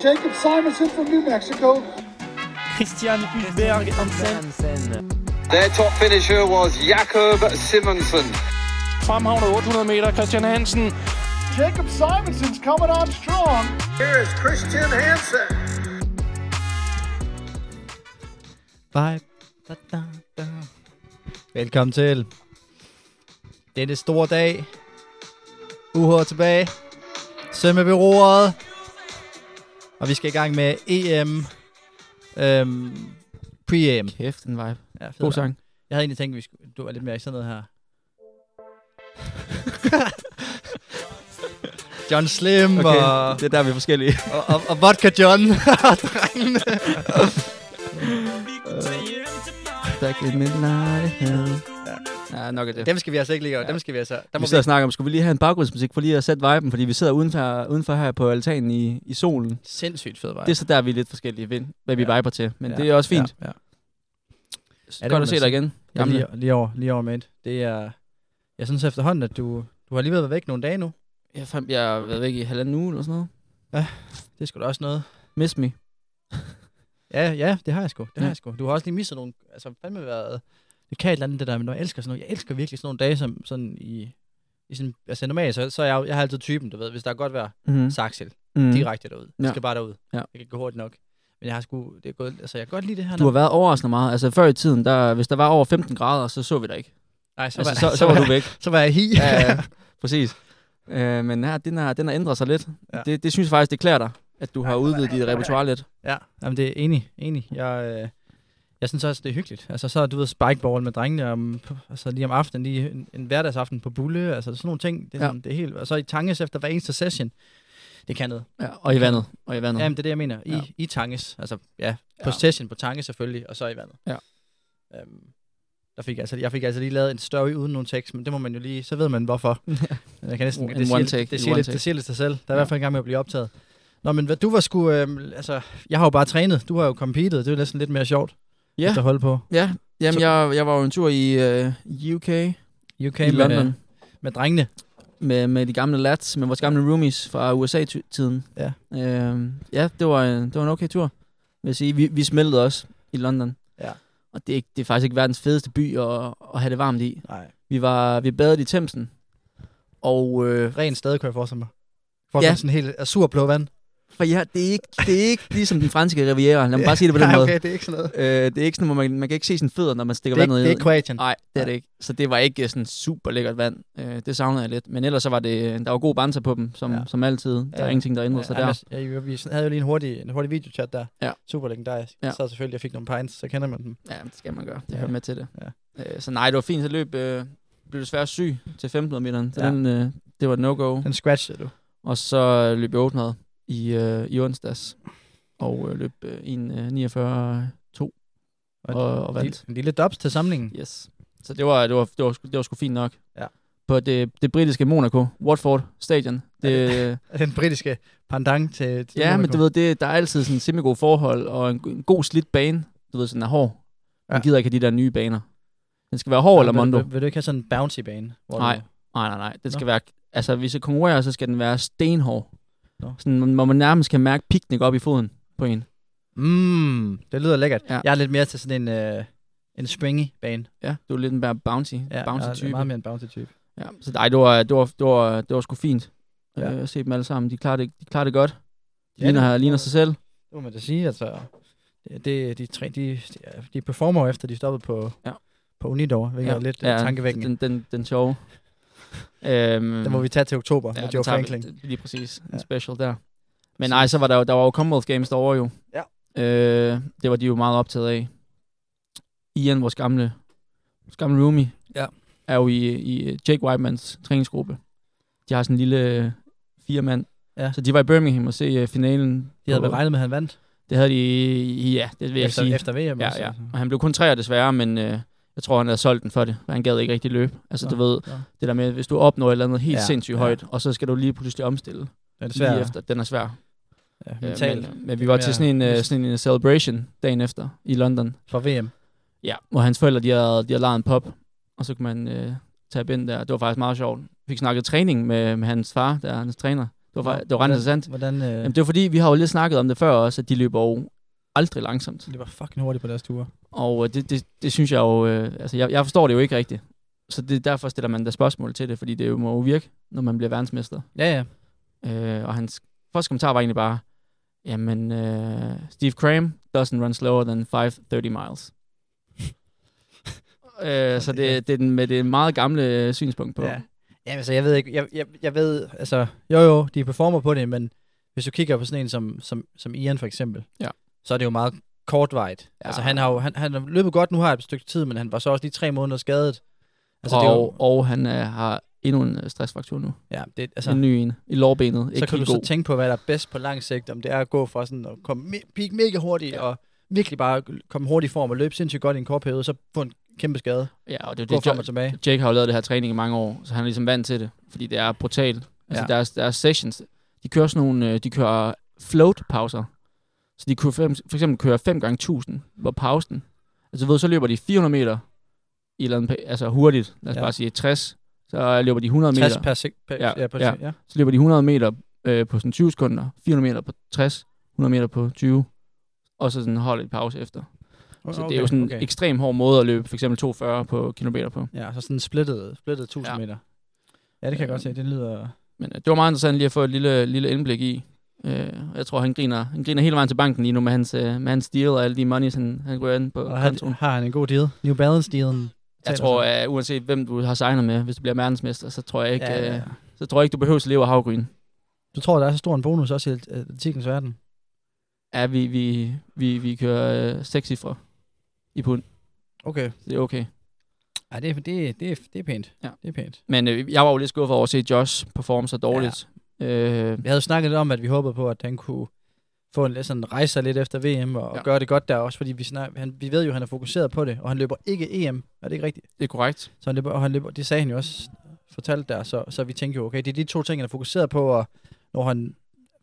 Jacob Simonson from New Mexico. Christian Hulberg Hansen. Their top finisher was Jakob Simonsen. Fremhavnet 800 meter, Christian Hansen. Jacob Simonson's coming on strong. Here is Christian Hansen. Bye. Da, da, da. Velkommen til. Denne store dag. UH tilbage. Sømme ved roret. Og vi skal i gang med EM. Øhm, pre-EM. Kæft, en vibe. Ja, fed God sang. Jeg havde egentlig tænkt, at vi skulle, du var lidt mere i sådan noget her. John Slim okay. og, det er der, vi er forskellige. og, og, og Vodka John. Drengene. Back in midnight hell. Ja, nok er det. Dem skal vi altså ikke lige gøre. Dem skal vi altså... Der må vi sidder og snakker om, skulle vi lige have en baggrundsmusik for lige at sætte viben, fordi vi sidder udenfor, udenfor her på altanen i, i solen. Sindssygt fed vej. Det er så der, vi er lidt forskellige, ved, hvad vi Ja. viber til. Men Ja. det er også fint. Ja, ja. Ja, det må Godt at se dig igen. Ja, lige, lige over, lige over med Det er... Jeg synes efterhånden, at du, du har lige været væk nogle dage nu. Jeg, fandt, jeg har været væk i halvanden uge eller sådan noget. Det er sgu da også noget. Miss me. Ja, ja, det har jeg sgu. Det har Ja. jeg sgu. Du har også lige misset nogle... Altså, fandme været... Det kan et eller andet, det der, men jeg elsker sådan noget. Jeg elsker virkelig sådan nogle dage, som sådan i... i sådan, altså normalt, så, så er jeg, jeg har altid typen, du ved, hvis der er godt vejr, Mm-hmm. Saxel, Mm. direkte derud. Jeg Ja. skal bare derud. Ja. Jeg kan gå hurtigt nok. Men jeg har sgu, det er gået, altså jeg kan godt lide det her. Du har været overraskende meget. Altså før i tiden, der, hvis der var over 15 grader, så så vi dig ikke. Nej, så, Altså, var, så, så var du væk. Så var jeg hi. Ja, ja, præcis. Øh, men her, den, har, den har ændret sig lidt. Ja. Ja. Det, det synes jeg faktisk, det klæder dig, at du har Ja. udvidet dit repertoire lidt. Ja, jamen det er enig, enig. Jeg, øh, jeg synes også, det er hyggeligt. Altså så, du ved, spikeball med drengene, om, altså lige om aftenen, lige en, en hverdagsaften på Bulle, altså sådan nogle ting. Det er, Ja. sådan, det er helt, og så i Tanges efter hver eneste session. Det kan noget. Ja, og i vandet. Og i vandet. Jamen, det er det, jeg mener. I, Ja. i Tanges. Altså, ja, på Ja. session på Tanges selvfølgelig, og så i vandet. Ja. Øhm, der fik jeg, altså, jeg fik altså lige lavet en story uden nogen tekst, men det må man jo lige, så ved man hvorfor. Jeg kan næsten, En det, siger, take, det, siger lidt, det siger lidt sig selv. Der er i Ja. hvert fald en gang med at blive optaget. Nå, men hvad, du var sgu, øhm, altså, jeg har jo bare trænet. Du har jo competed. Det er jo næsten lidt mere sjovt Ja, at holde på. ja. Jamen, Så- jeg, jeg var jo en tur i uh, UK, UK i med, London, med drengene. med, med de gamle lads, med vores gamle roomies fra USA-tiden. Ja. Uh, ja, det var, en, det var en okay tur, vil jeg sige. Vi, vi smeltede også i London. Ja. Og det er, ikke, det er faktisk ikke verdens fedeste by at, at have det varmt i. Nej. Vi var vi badede i Thamesen, og øh, Ren sted, kan jeg forestille mig. For Ja. sådan helt azurblå vand. For ja, det er ikke, det er ikke ligesom den franske riviera. Lad mig bare sige det på den Nej, måde. okay, det er ikke sådan noget. Øh, det er ikke sådan, hvor man, man kan ikke se sine fødder, når man stikker Det er, ikke, vandet det er ned. ikke Kroatien. Nej, det er det ikke. Så det var ikke sådan super lækkert vand. Øh, det savnede jeg lidt. Men ellers så var det, der var god banter på dem, som, Ja. ja. som altid. Der Ja. er ingenting, der ændrede sig Ja, der. Ja, vi havde jo lige en hurtig, en hurtig videochat der. Ja. Super legendarisk. Ja. Ja. Så selvfølgelig, jeg fik nogle pints, så kender man dem. Ja, det skal man gøre. Det Ja. hører med til det. Ja. Øh, så nej, det var fint. Så løb, øh, blev desværre syg til 1500 meteren. Så Ja. ja. den, øh, det var et no-go. Den scratchede du. Og så løb jeg 800 i, øh, i onsdags. Og øh, løb øh, en øh, 49 2. Og- og en, vandt. lille, en lille dobs til samlingen. Yes. Så det var, det var, det var, sgu- det var sgu fint nok. Ja. På det, det britiske Monaco, Watford Stadion. Det, Den britiske pendant til, til ja, men Monaco. du ved, det, der er altid sådan semi-god forhold, og en, en god slidt bane. Du ved, sådan er hård. Man Ja. gider ikke have de der nye baner. Den skal være hård eller vil, mondo. vil, vil, du ikke have sådan en bouncy bane? Hvor Nej. Du, Nej, nej, nej. Den skal være, altså hvis jeg konkurrerer, så skal den være stenhård. Nå. Sådan, hvor man nærmest kan mærke piknik op i foden på en. mm, det lyder lækkert. Ja. Jeg er lidt mere til sådan en, øh, en springy bane. Ja, du er lidt en mere bouncy, Ja, bouncy type. meget mere en bouncy type. Ja, så nej, det var, det var, det var, det var sgu fint Ja. ja. øh, at se dem alle sammen. De klarer det, de klarer det godt. De Ja, ja, ligner, det- ligner sig selv. Det må man da sige, altså. Det, det, de, tre, de, de, performer efter, de stoppede på, Ja. på Unidor, hvilket ja. er lidt ja, tankevækkende. Den, den, den sjove. Øhm, Den må vi tage til oktober ja, med Joe vi- Franklin. det- Lige præcis. En Ja. special der. Men nej, så var der jo, der var jo Commonwealth Games derovre jo. Ja. Øh, det var de jo meget optaget af. Ian, vores gamle, vores gamle roomie, Ja. er jo i, i Jake Whitemans træningsgruppe. De har sådan en lille øh, fire mand. Ja. Så de var i Birmingham og se uh, finalen. De havde vel regnet med, at han vandt Det havde de, ja, det vil jeg efter, sige. efter VM. Ja, ja. altså. Og han blev kun træer desværre, men øh, jeg tror, han havde solgt den for det. For han gad ikke rigtig løbe. Altså, Nå, du ved, nå. det der med, hvis du opnår et eller andet helt Ja, ja, sindssygt ja. højt, og så skal du lige pludselig omstille. Det er det Lige svært. efter. Den er svær. Ja, Øh, mentalt. men, men vi var til sådan en, øh, sådan en celebration dagen efter i London. For VM. Ja, hvor hans forældre, de havde, de havde lejet en pop, og så kunne man øh, tage ind der. Det var faktisk meget sjovt. Vi fik snakket træning med, med hans far, der er hans træner. Det var, det var ret interessant. Hvordan, øh, Jamen, det var fordi, vi har jo lidt snakket om det før også, at de løber jo aldrig langsomt. det var fucking hurtigt på deres ture. Og øh, det, det, det synes jeg jo, øh, altså jeg, jeg forstår det jo ikke rigtigt. Så det, derfor stiller man da spørgsmål til det, fordi det jo må jo virke, når man bliver verdensmester. Ja, ja. Øh, og hans første kommentar var egentlig bare, jamen, øh, Steve Cram doesn't run slower than 530 miles. øh, så det, det er den, med det meget gamle øh, synspunkt på. Ja. Ja, altså, jeg ved ikke, jeg, jeg, jeg ved, altså, jo jo, de performer på det, men hvis du kigger på sådan en som, som, som Ian for eksempel, Ja. Så er det jo meget kortvejt. Ja. Altså, han har jo, han, han har løbet godt nu har et stykke tid, men han var så også lige tre måneder skadet. Altså, og, det er jo, og han øh, har endnu en øh, stressfraktur nu. ja, det, Altså, en ny en i lårbenet. så Ikke kan du helt så god. tænke på, hvad der er bedst på lang sigt, om det er at gå fra sådan at komme me- peak mega hurtigt, Ja. og virkelig bare komme hurtigt i form og løbe sindssygt godt i en kort periode, så få en kæmpe skade. Ja, og det er det, frem og tilbage. Jake har jo lavet det her træning i mange år, så han er ligesom vant til det, fordi det er brutalt. Altså Ja. deres, deres sessions, de kører sådan nogle, øh, de kører float-pauser. Så de kunne for for eksempel køre 5 gange 1000 hvor pausen. Altså ved, så løber de 400 meter i eller andet, altså hurtigt, lad os Ja. bare sige 60, så løber de 100 60 meter, per, sek- per, Ja, ja, per ja. ja. så løber de 100 meter øh, på sådan 20 sekunder, 400 meter på 60, 100 meter på 20, og så sådan holde et pause efter. Så det er jo sådan en okay. ekstrem hård måde at løbe for eksempel 240 på kilometer på. Ja, så sådan splittet, splittet 1000 Ja. ja. meter. Ja, det kan jeg Øh, godt se. Det lyder... Men øh, det var meget interessant lige at få et lille, lille indblik i. Øh, jeg tror, han griner, han griner hele vejen til banken lige nu med hans, øh, med hans deal og alle de monies, han, han går ind på Og han, kontoen. har han en god deal? New Balance-dealen? Jeg tror, at uanset hvem du har signet med, hvis du bliver verdensmester, så tror jeg ikke, ja, ja, øh, ja. så tror jeg ikke du behøver at leve af havgryn. Du tror, der er så stor en bonus også i atletikens verden? Ja, vi, vi, vi, vi kører øh, seks cifre i pund. Okay. Så det er okay. Ja, det, er- det, det, er- det er pænt. Ja. Det er pænt. Men øh, jeg var jo lidt skuffet over at se Josh performe så dårligt. Ja. Øh, Vi havde jo snakket lidt om, at vi håbede på, at han kunne få en, sådan, rejse lidt efter VM og Ja. ja. gøre det godt der også, fordi vi, snak, han, vi ved jo, at han er fokuseret på det, og han løber ikke EM. Er det ikke rigtigt? det er korrekt. Så han løber, og han løber, det sagde han jo også fortalt der, så, så vi tænkte jo, okay, det er de to ting, han er fokuseret på, og når han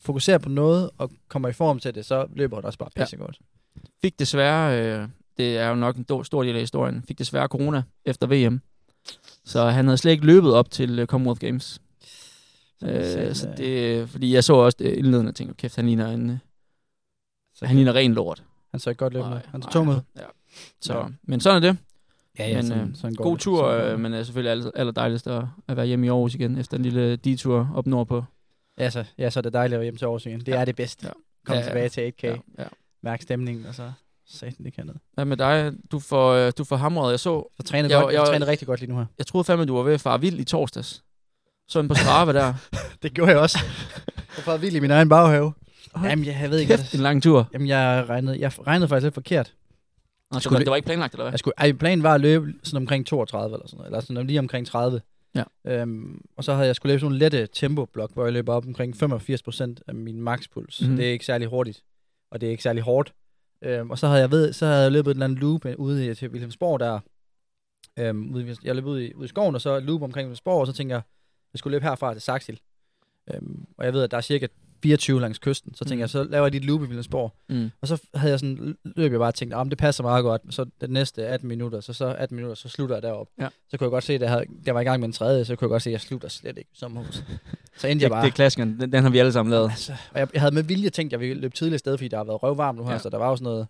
fokuserer på noget og kommer i form til det, så løber det også bare Ja. pissegodt. Fik desværre, øh, det er jo nok en stor del af historien, fik desværre corona efter VM. Så han havde slet ikke løbet op til øh, Commonwealth Games. Øh, så øh, det, fordi jeg så også det indledende og tænkte, kæft, han ligner en, øh, så han ligner ren lort. han så ikke godt løbe med. Han tung ud. Ja. Så, Ja. men sådan er det. Ja, men, sådan, øh, sådan God det. tur, Sådan øh, men er selvfølgelig aller, aller dejligst at, at være hjemme i Aarhus igen, efter en lille detur op nordpå. Ja, så, ja, så er det dejligt at være hjem til Aarhus igen. Det Ja. er det bedste. Ja. Kom Ja, ja. tilbage til 8K, Ja, ja. mærk stemningen, og så satan det kan noget. Hvad med dig? Du får, øh, du får hamret. Jeg så, Så træner Jeg- du, jeg, jeg, jeg- træner rigtig godt lige nu her. jeg troede fandme, du var ved at fare vild i torsdags. Så en på Strava der. Det gjorde jeg også. jeg var vild i min egen baghave. Jamen, jeg, jeg ved ikke, Kæft, en lang tur. Jamen, jeg regnede, jeg regnede faktisk lidt forkert. Nå, Skulle det var ikke planlagt, eller hvad? Jeg skulle, ej, planen var at løbe sådan omkring 32 eller sådan noget, eller sådan lige omkring 30. Ja. Øhm, og så havde jeg skulle løbe sådan en lette tempoblok, hvor jeg løber op omkring 85% af min makspuls. Mhm. Mm. Det er ikke særlig hurtigt, og det er ikke særlig hårdt. Øhm, og så havde jeg ved, så havde jeg løbet et eller andet loop ude i til Wilhelmsborg der. Øhm, ude, jeg løb ud i, ud i skoven, og så loop omkring Wilhelmsborg, og så tænkte jeg, jeg skulle løbe herfra til Saxil. Øhm, og jeg ved, at der er cirka 24 langs kysten. Så tænkte Mhm. jeg, så laver jeg lige et loop i Wilhelmsborg. Mm. Og så havde jeg sådan, løb jeg bare og tænkte, ah, det passer meget godt. Så den næste 18 minutter, så, så 18 minutter, så slutter jeg derop. Ja. Så kunne jeg godt se, at jeg, havde, jeg var i gang med en tredje, så kunne jeg godt se, at jeg slutter slet ikke i sommerhus. Så endte jeg Det, bare. det er klassikeren. Den, den har vi alle sammen lavet. altså, og jeg, jeg, havde med vilje tænkt, at jeg ville løbe tidligere sted, fordi der har været røvvarmt nu her, Ja. ja. så der var jo sådan noget.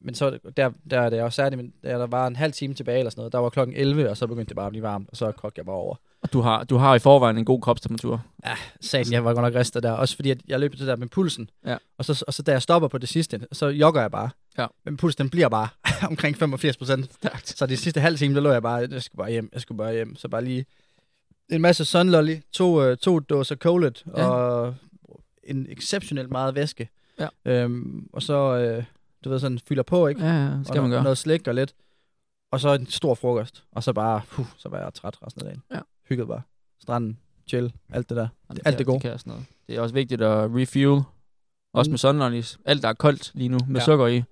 Men så der, der er det også særligt, men der, der var en halv time tilbage eller sådan noget. Der var klokken 11, og så begyndte det bare at blive varmt, og så kogte jeg bare over. Og du har, du har i forvejen en god kropstemperatur. Satan, jeg var godt nok ristet der. Også fordi, at jeg løb det der med pulsen. Ja. Og, så, og så da jeg stopper på det sidste, så jogger jeg bare. Ja. Men pulsen den bliver bare omkring 85 procent. Så de sidste halv time, der lå jeg bare, jeg skulle bare hjem, jeg skulle bare hjem. Så bare lige en masse sunlolly, to, øh, to dåser colet Ja. og en exceptionelt meget væske. Ja. Øhm, og så, øh, du ved, sådan fylder på, ikke? Ja, ja, det skal og man no- gøre. noget slik og lidt. Og så en stor frokost. Og så bare, puh, så var jeg træt resten af dagen. Ja. Hygget bare. Stranden, chill, alt det der. Jamen, alt det gode. kan sådan noget. Det er også vigtigt at refuel. Også Mm. med sunlollies. Alt, der er koldt lige nu, med Ja. sukker i,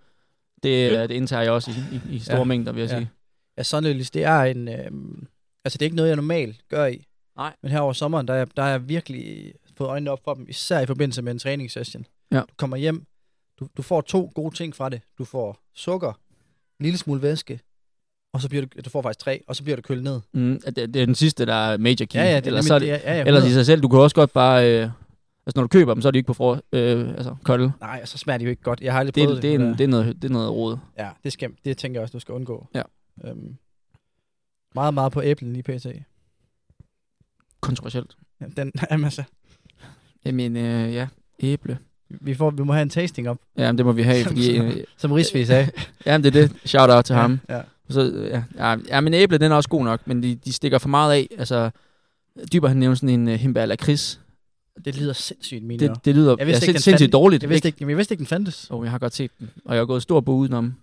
det, ja. det indtager jeg også i, i, i store Ja. mængder, vil jeg Ja. sige. Ja, sunlilies, det er en... Øhm, altså, det er ikke noget, jeg normalt gør i. Nej. Men her over sommeren, der er, der er jeg virkelig fået øjnene op for dem, især i forbindelse med en træningssession. Ja. Du kommer hjem, du, du får to gode ting fra det. Du får sukker, en lille smule væske, og så bliver du, du får faktisk tre, og så bliver du kølet ned. Mm, det, det er den sidste, der er major key. Ja, ja, det er Ellers, så er det, det er- ja, ja, ellers i 100. sig selv, du kan også godt bare øh, Altså, når du køber dem, så er de ikke på for, øh, altså, kolde. Nej, og så smager de jo ikke godt. Jeg har aldrig Det, prøvet er- det, er, men, en, øh, det, er noget, det er noget råd. Ja, det, skal, det tænker jeg også, du skal undgå. Ja. Øhm, meget, meget på æblen lige pt. Kontroversielt. Ja, den, jamen, altså, Jamen, øh, ja, æble. Vi, får, vi må have en tasting op, Jamen, det må vi have, fordi... Øh, som Rigsvig sagde. jamen, det er det. Shout out til ham. Ja. Så, øh, ja, ja, ja, men æble, den er også god nok, men de, de stikker for meget af. Altså, Dyber han nævner sådan en uh, himba lakrids. Det lyder sindssygt, mine Det, det lyder Jeg vidste ja, ikke, sindssygt fandtes. dårligt. Jeg vidste ikke, jeg vidste ikke, den fandtes. Oh, jeg har godt set den, og jeg har gået stor på udenom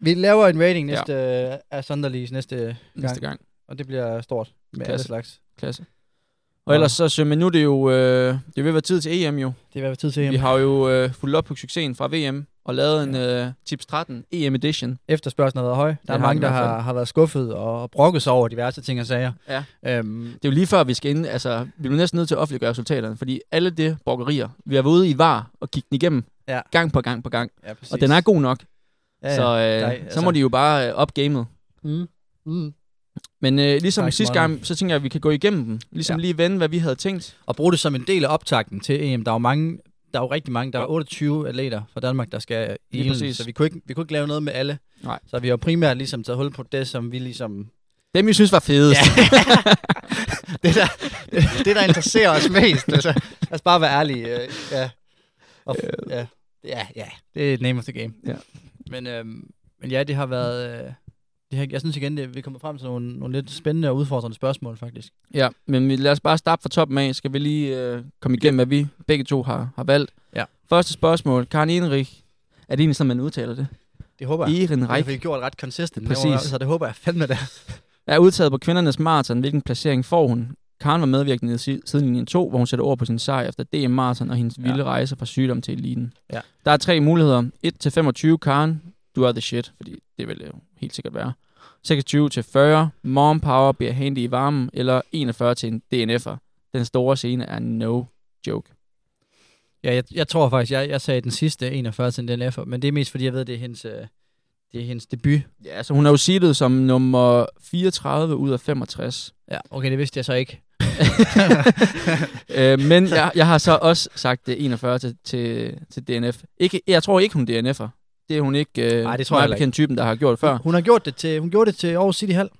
Vi laver en rating næste, ja. af Sunderlees næste næste gang, gang. og det bliver stort med Klasse. alle slags. Klasse. Og ellers så, men nu er det jo, øh, det er ved at være tid til EM jo. Det er hvad tid til Vi ham. har jo øh, fulgt op på succesen fra VM og lavet en øh, Tips 13 EM Edition. Efterspørgselen har været høj. Der Det er mange, der har, har været skuffet og brokket sig over diverse ting og sager. Ja. Øhm, Det er jo lige før, vi skal ind, altså, vi bliver næsten nødt til at offentliggøre resultaterne, fordi alle det brokkerier, vi har været ude i VAR og kigge den igennem, Ja. gang på gang på gang, ja, præcis. og den er god nok, Ja, ja. så, øh, Der er- så altså- må de jo bare øh, op gamet. Mm. Mm. Men øh, ligesom sidste gang, så tænker jeg, at vi kan gå igennem dem. Ligesom Ja. lige vende, hvad vi havde tænkt. Og bruge det som en del af optakten til EM. Der er jo mange, der er jo rigtig mange, der er 28 atleter fra Danmark, der skal i Lige så vi kunne, ikke, vi kunne ikke lave noget med alle. Nej. Så vi har primært ligesom taget hul på det, som vi ligesom... Dem, vi synes var fedest. Ja. det, der, det, der interesserer os mest. Altså, lad os bare være ærlige. øh, Ja. Og, ja. ja, ja, det er name of the game. Ja. Men, øhm, men ja, det har været... Øh, det har, jeg synes igen, det, vi kommer frem til nogle, nogle lidt spændende og udfordrende spørgsmål, faktisk. Ja, men vi- lad os bare starte fra toppen af. Skal vi lige øh, komme igennem, hvad vi begge to har, har valgt. Ja. Første spørgsmål. Karen Ehrenrich. Er det egentlig sådan, man udtaler det? Det håber jeg. Det har Ehrenreich vi gjort ret consistent. Præcis. Så det håber jeg fandme det. er udtaget på kvindernes maraton. Hvilken placering får hun? Karen var medvirkende i si- sidelinjen 2, hvor hun sætter ord på sin sejr efter DM Marathon og hendes Ja. vilde rejse fra sygdom til eliten. Ja. Der er tre muligheder. 1-25 Karen, du er the shit, fordi det vil det jo helt sikkert være. 26 til 40, Mom Power bliver handy i varmen, eller 41 til en DNF'er. Den store scene er no joke. Ja, jeg, jeg tror faktisk, jeg, jeg sagde den sidste 41 til den F'er, men det er mest fordi, jeg ved, det er hendes, øh, det er hendes debut. Ja, så hun er jo seedet som nummer 34 ud af 65. Ja, okay, det vidste jeg så ikke. øh, men jeg, jeg har så også sagt det 41 til, til, til DNF. Ikke, jeg tror ikke, hun er DNF'er. Det er hun ikke øh, Nej, det tror jeg bekendt typen, der har gjort før. Hun har gjort det til, hun gjorde det til Aarhus City Hall.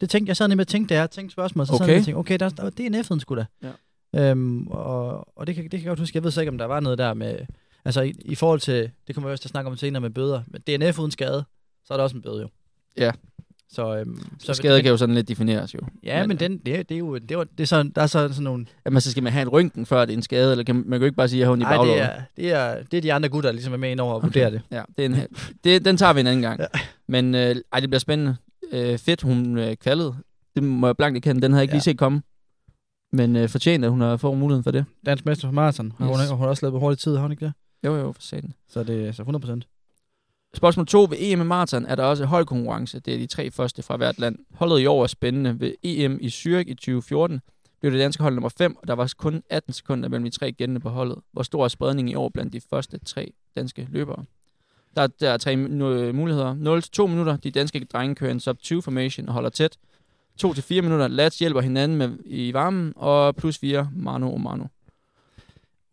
Det tænkte jeg sad nemlig og tænkte, da jeg tænkte spørgsmål, så sad Okay. jeg og tænkte, okay, der, der, det er DNF'en sgu da. Ja. Øhm, og og det, kan, det kan jeg godt huske, jeg ved så ikke, om der var noget der med, altså i, i forhold til, det kommer vi også til at snakke om senere med bøder, men DNF uden skade, så er der også en bøde jo. Ja. Så, øhm, Så skade kan jo sådan lidt defineres jo. Ja, men, men den, det, er- det er jo, det jo- det er sådan, der er så, sådan nogle, Jamen, så skal man have en røntgen, før det er en skade, eller kan, man kan jo ikke bare sige, at jeg har ondt i nej, det baglåret. er, det, er, det er de andre gutter, der ligesom er med ind over og vurdere det. Ja, det er en, det, den tager vi en anden gang. Ja. Men øh, ej, det bliver spændende. Øh, fedt, hun øh, kvalede. Det må jeg blankt erkende. Den havde jeg ikke Ja. lige set komme. Men øh, fortjent, at hun har fået muligheden for det. Dansk mester for maraton, har hun, Yes. hun har også lavet på hurtig tid, har hun ikke det? Jo, jo, for satan. Så det er så 100 procent. Spørgsmål 2. Ved EM i maraton er der også holdkonkurrence. Det er de tre første fra hvert land. Holdet i år er spændende. Ved EM i Zürich i 2014 blev det danske hold nummer 5, og der var kun 18 sekunder mellem de tre gældende på holdet. Hvor stor er spredningen i år blandt de første tre danske løbere? Der, der er tre mu- muligheder. 0-2 minutter. De danske drenge kører en sub-2 formation og holder tæt. 2-4 minutter. Lads hjælper hinanden med i varmen. Og plus 4 mano og mano.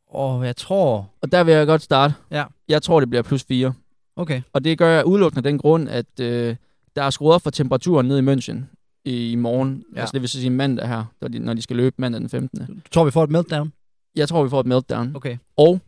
Og jeg tror, Og der vil jeg godt starte. Ja. Jeg tror, det bliver plus 4. okay, Og det gør jeg udelukkende af den grund, at øh, der er skruet op for temperaturen ned i München i, i morgen. Ja. Altså det vil så sige mandag her, når de, når de skal løbe mandag den 15. du tror, vi får et meltdown? Jeg tror, vi får et meltdown. Okay. Og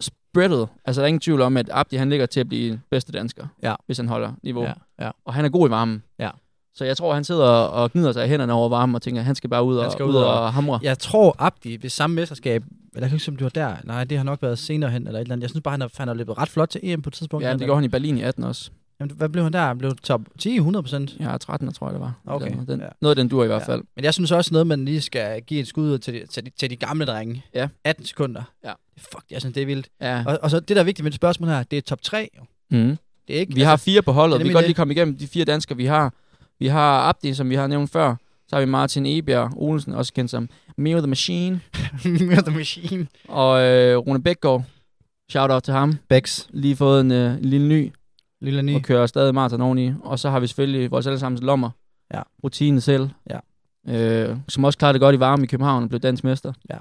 spreadet. Altså der er ingen tvivl om, at Abdi han ligger til at blive bedste dansker, Ja. hvis han holder niveau. Ja, ja. Og han er god i varmen. Ja. Så jeg tror, han sidder og gnider sig i hænderne over varmen og tænker, at han skal bare ud og, Han skal ud ud og- og hamre. Jeg tror, Abdi ved samme mesterskab, eller jeg kan ikke huske, om det var der. Nej, det har nok været senere hen, eller et eller andet. Jeg synes bare, han har, han har løbet ret flot til EM på et tidspunkt. Ja, det gjorde han i Berlin i 18 også. Jamen, hvad blev han der? Han blev top 10, 100 procent. Ja, 13 tror jeg, det var. Okay, Den, ja. Noget af den dur i hvert fald. Men jeg synes også noget, man lige skal give et skud ud til de, til de, til de gamle drenge. Ja. 18 sekunder. Ja. Fuck, jeg synes, det er vildt. Ja. Og, og så det, der er vigtigt med det spørgsmål her, det er top 3. Jo. Mm. Det er ikke, Vi har fire på holdet. det Vi kan godt lige komme igennem de fire danskere, vi har. Vi har Abdi, som vi har nævnt før. Så har vi Martin Ebjerg Olsen, også kendt som Mio the Machine. Mio the Machine. Og øh, Rune Bækgaard. Shout out til ham. Bex. Lige fået en, øh, en lille ny, Lille ny. og kører stadig maraton oveni. Og så har vi selvfølgelig vores allesammens lommer. Ja. Rutine selv. Ja. Øh, som også klarede det godt i varme i København og blev dansk mester. Ja.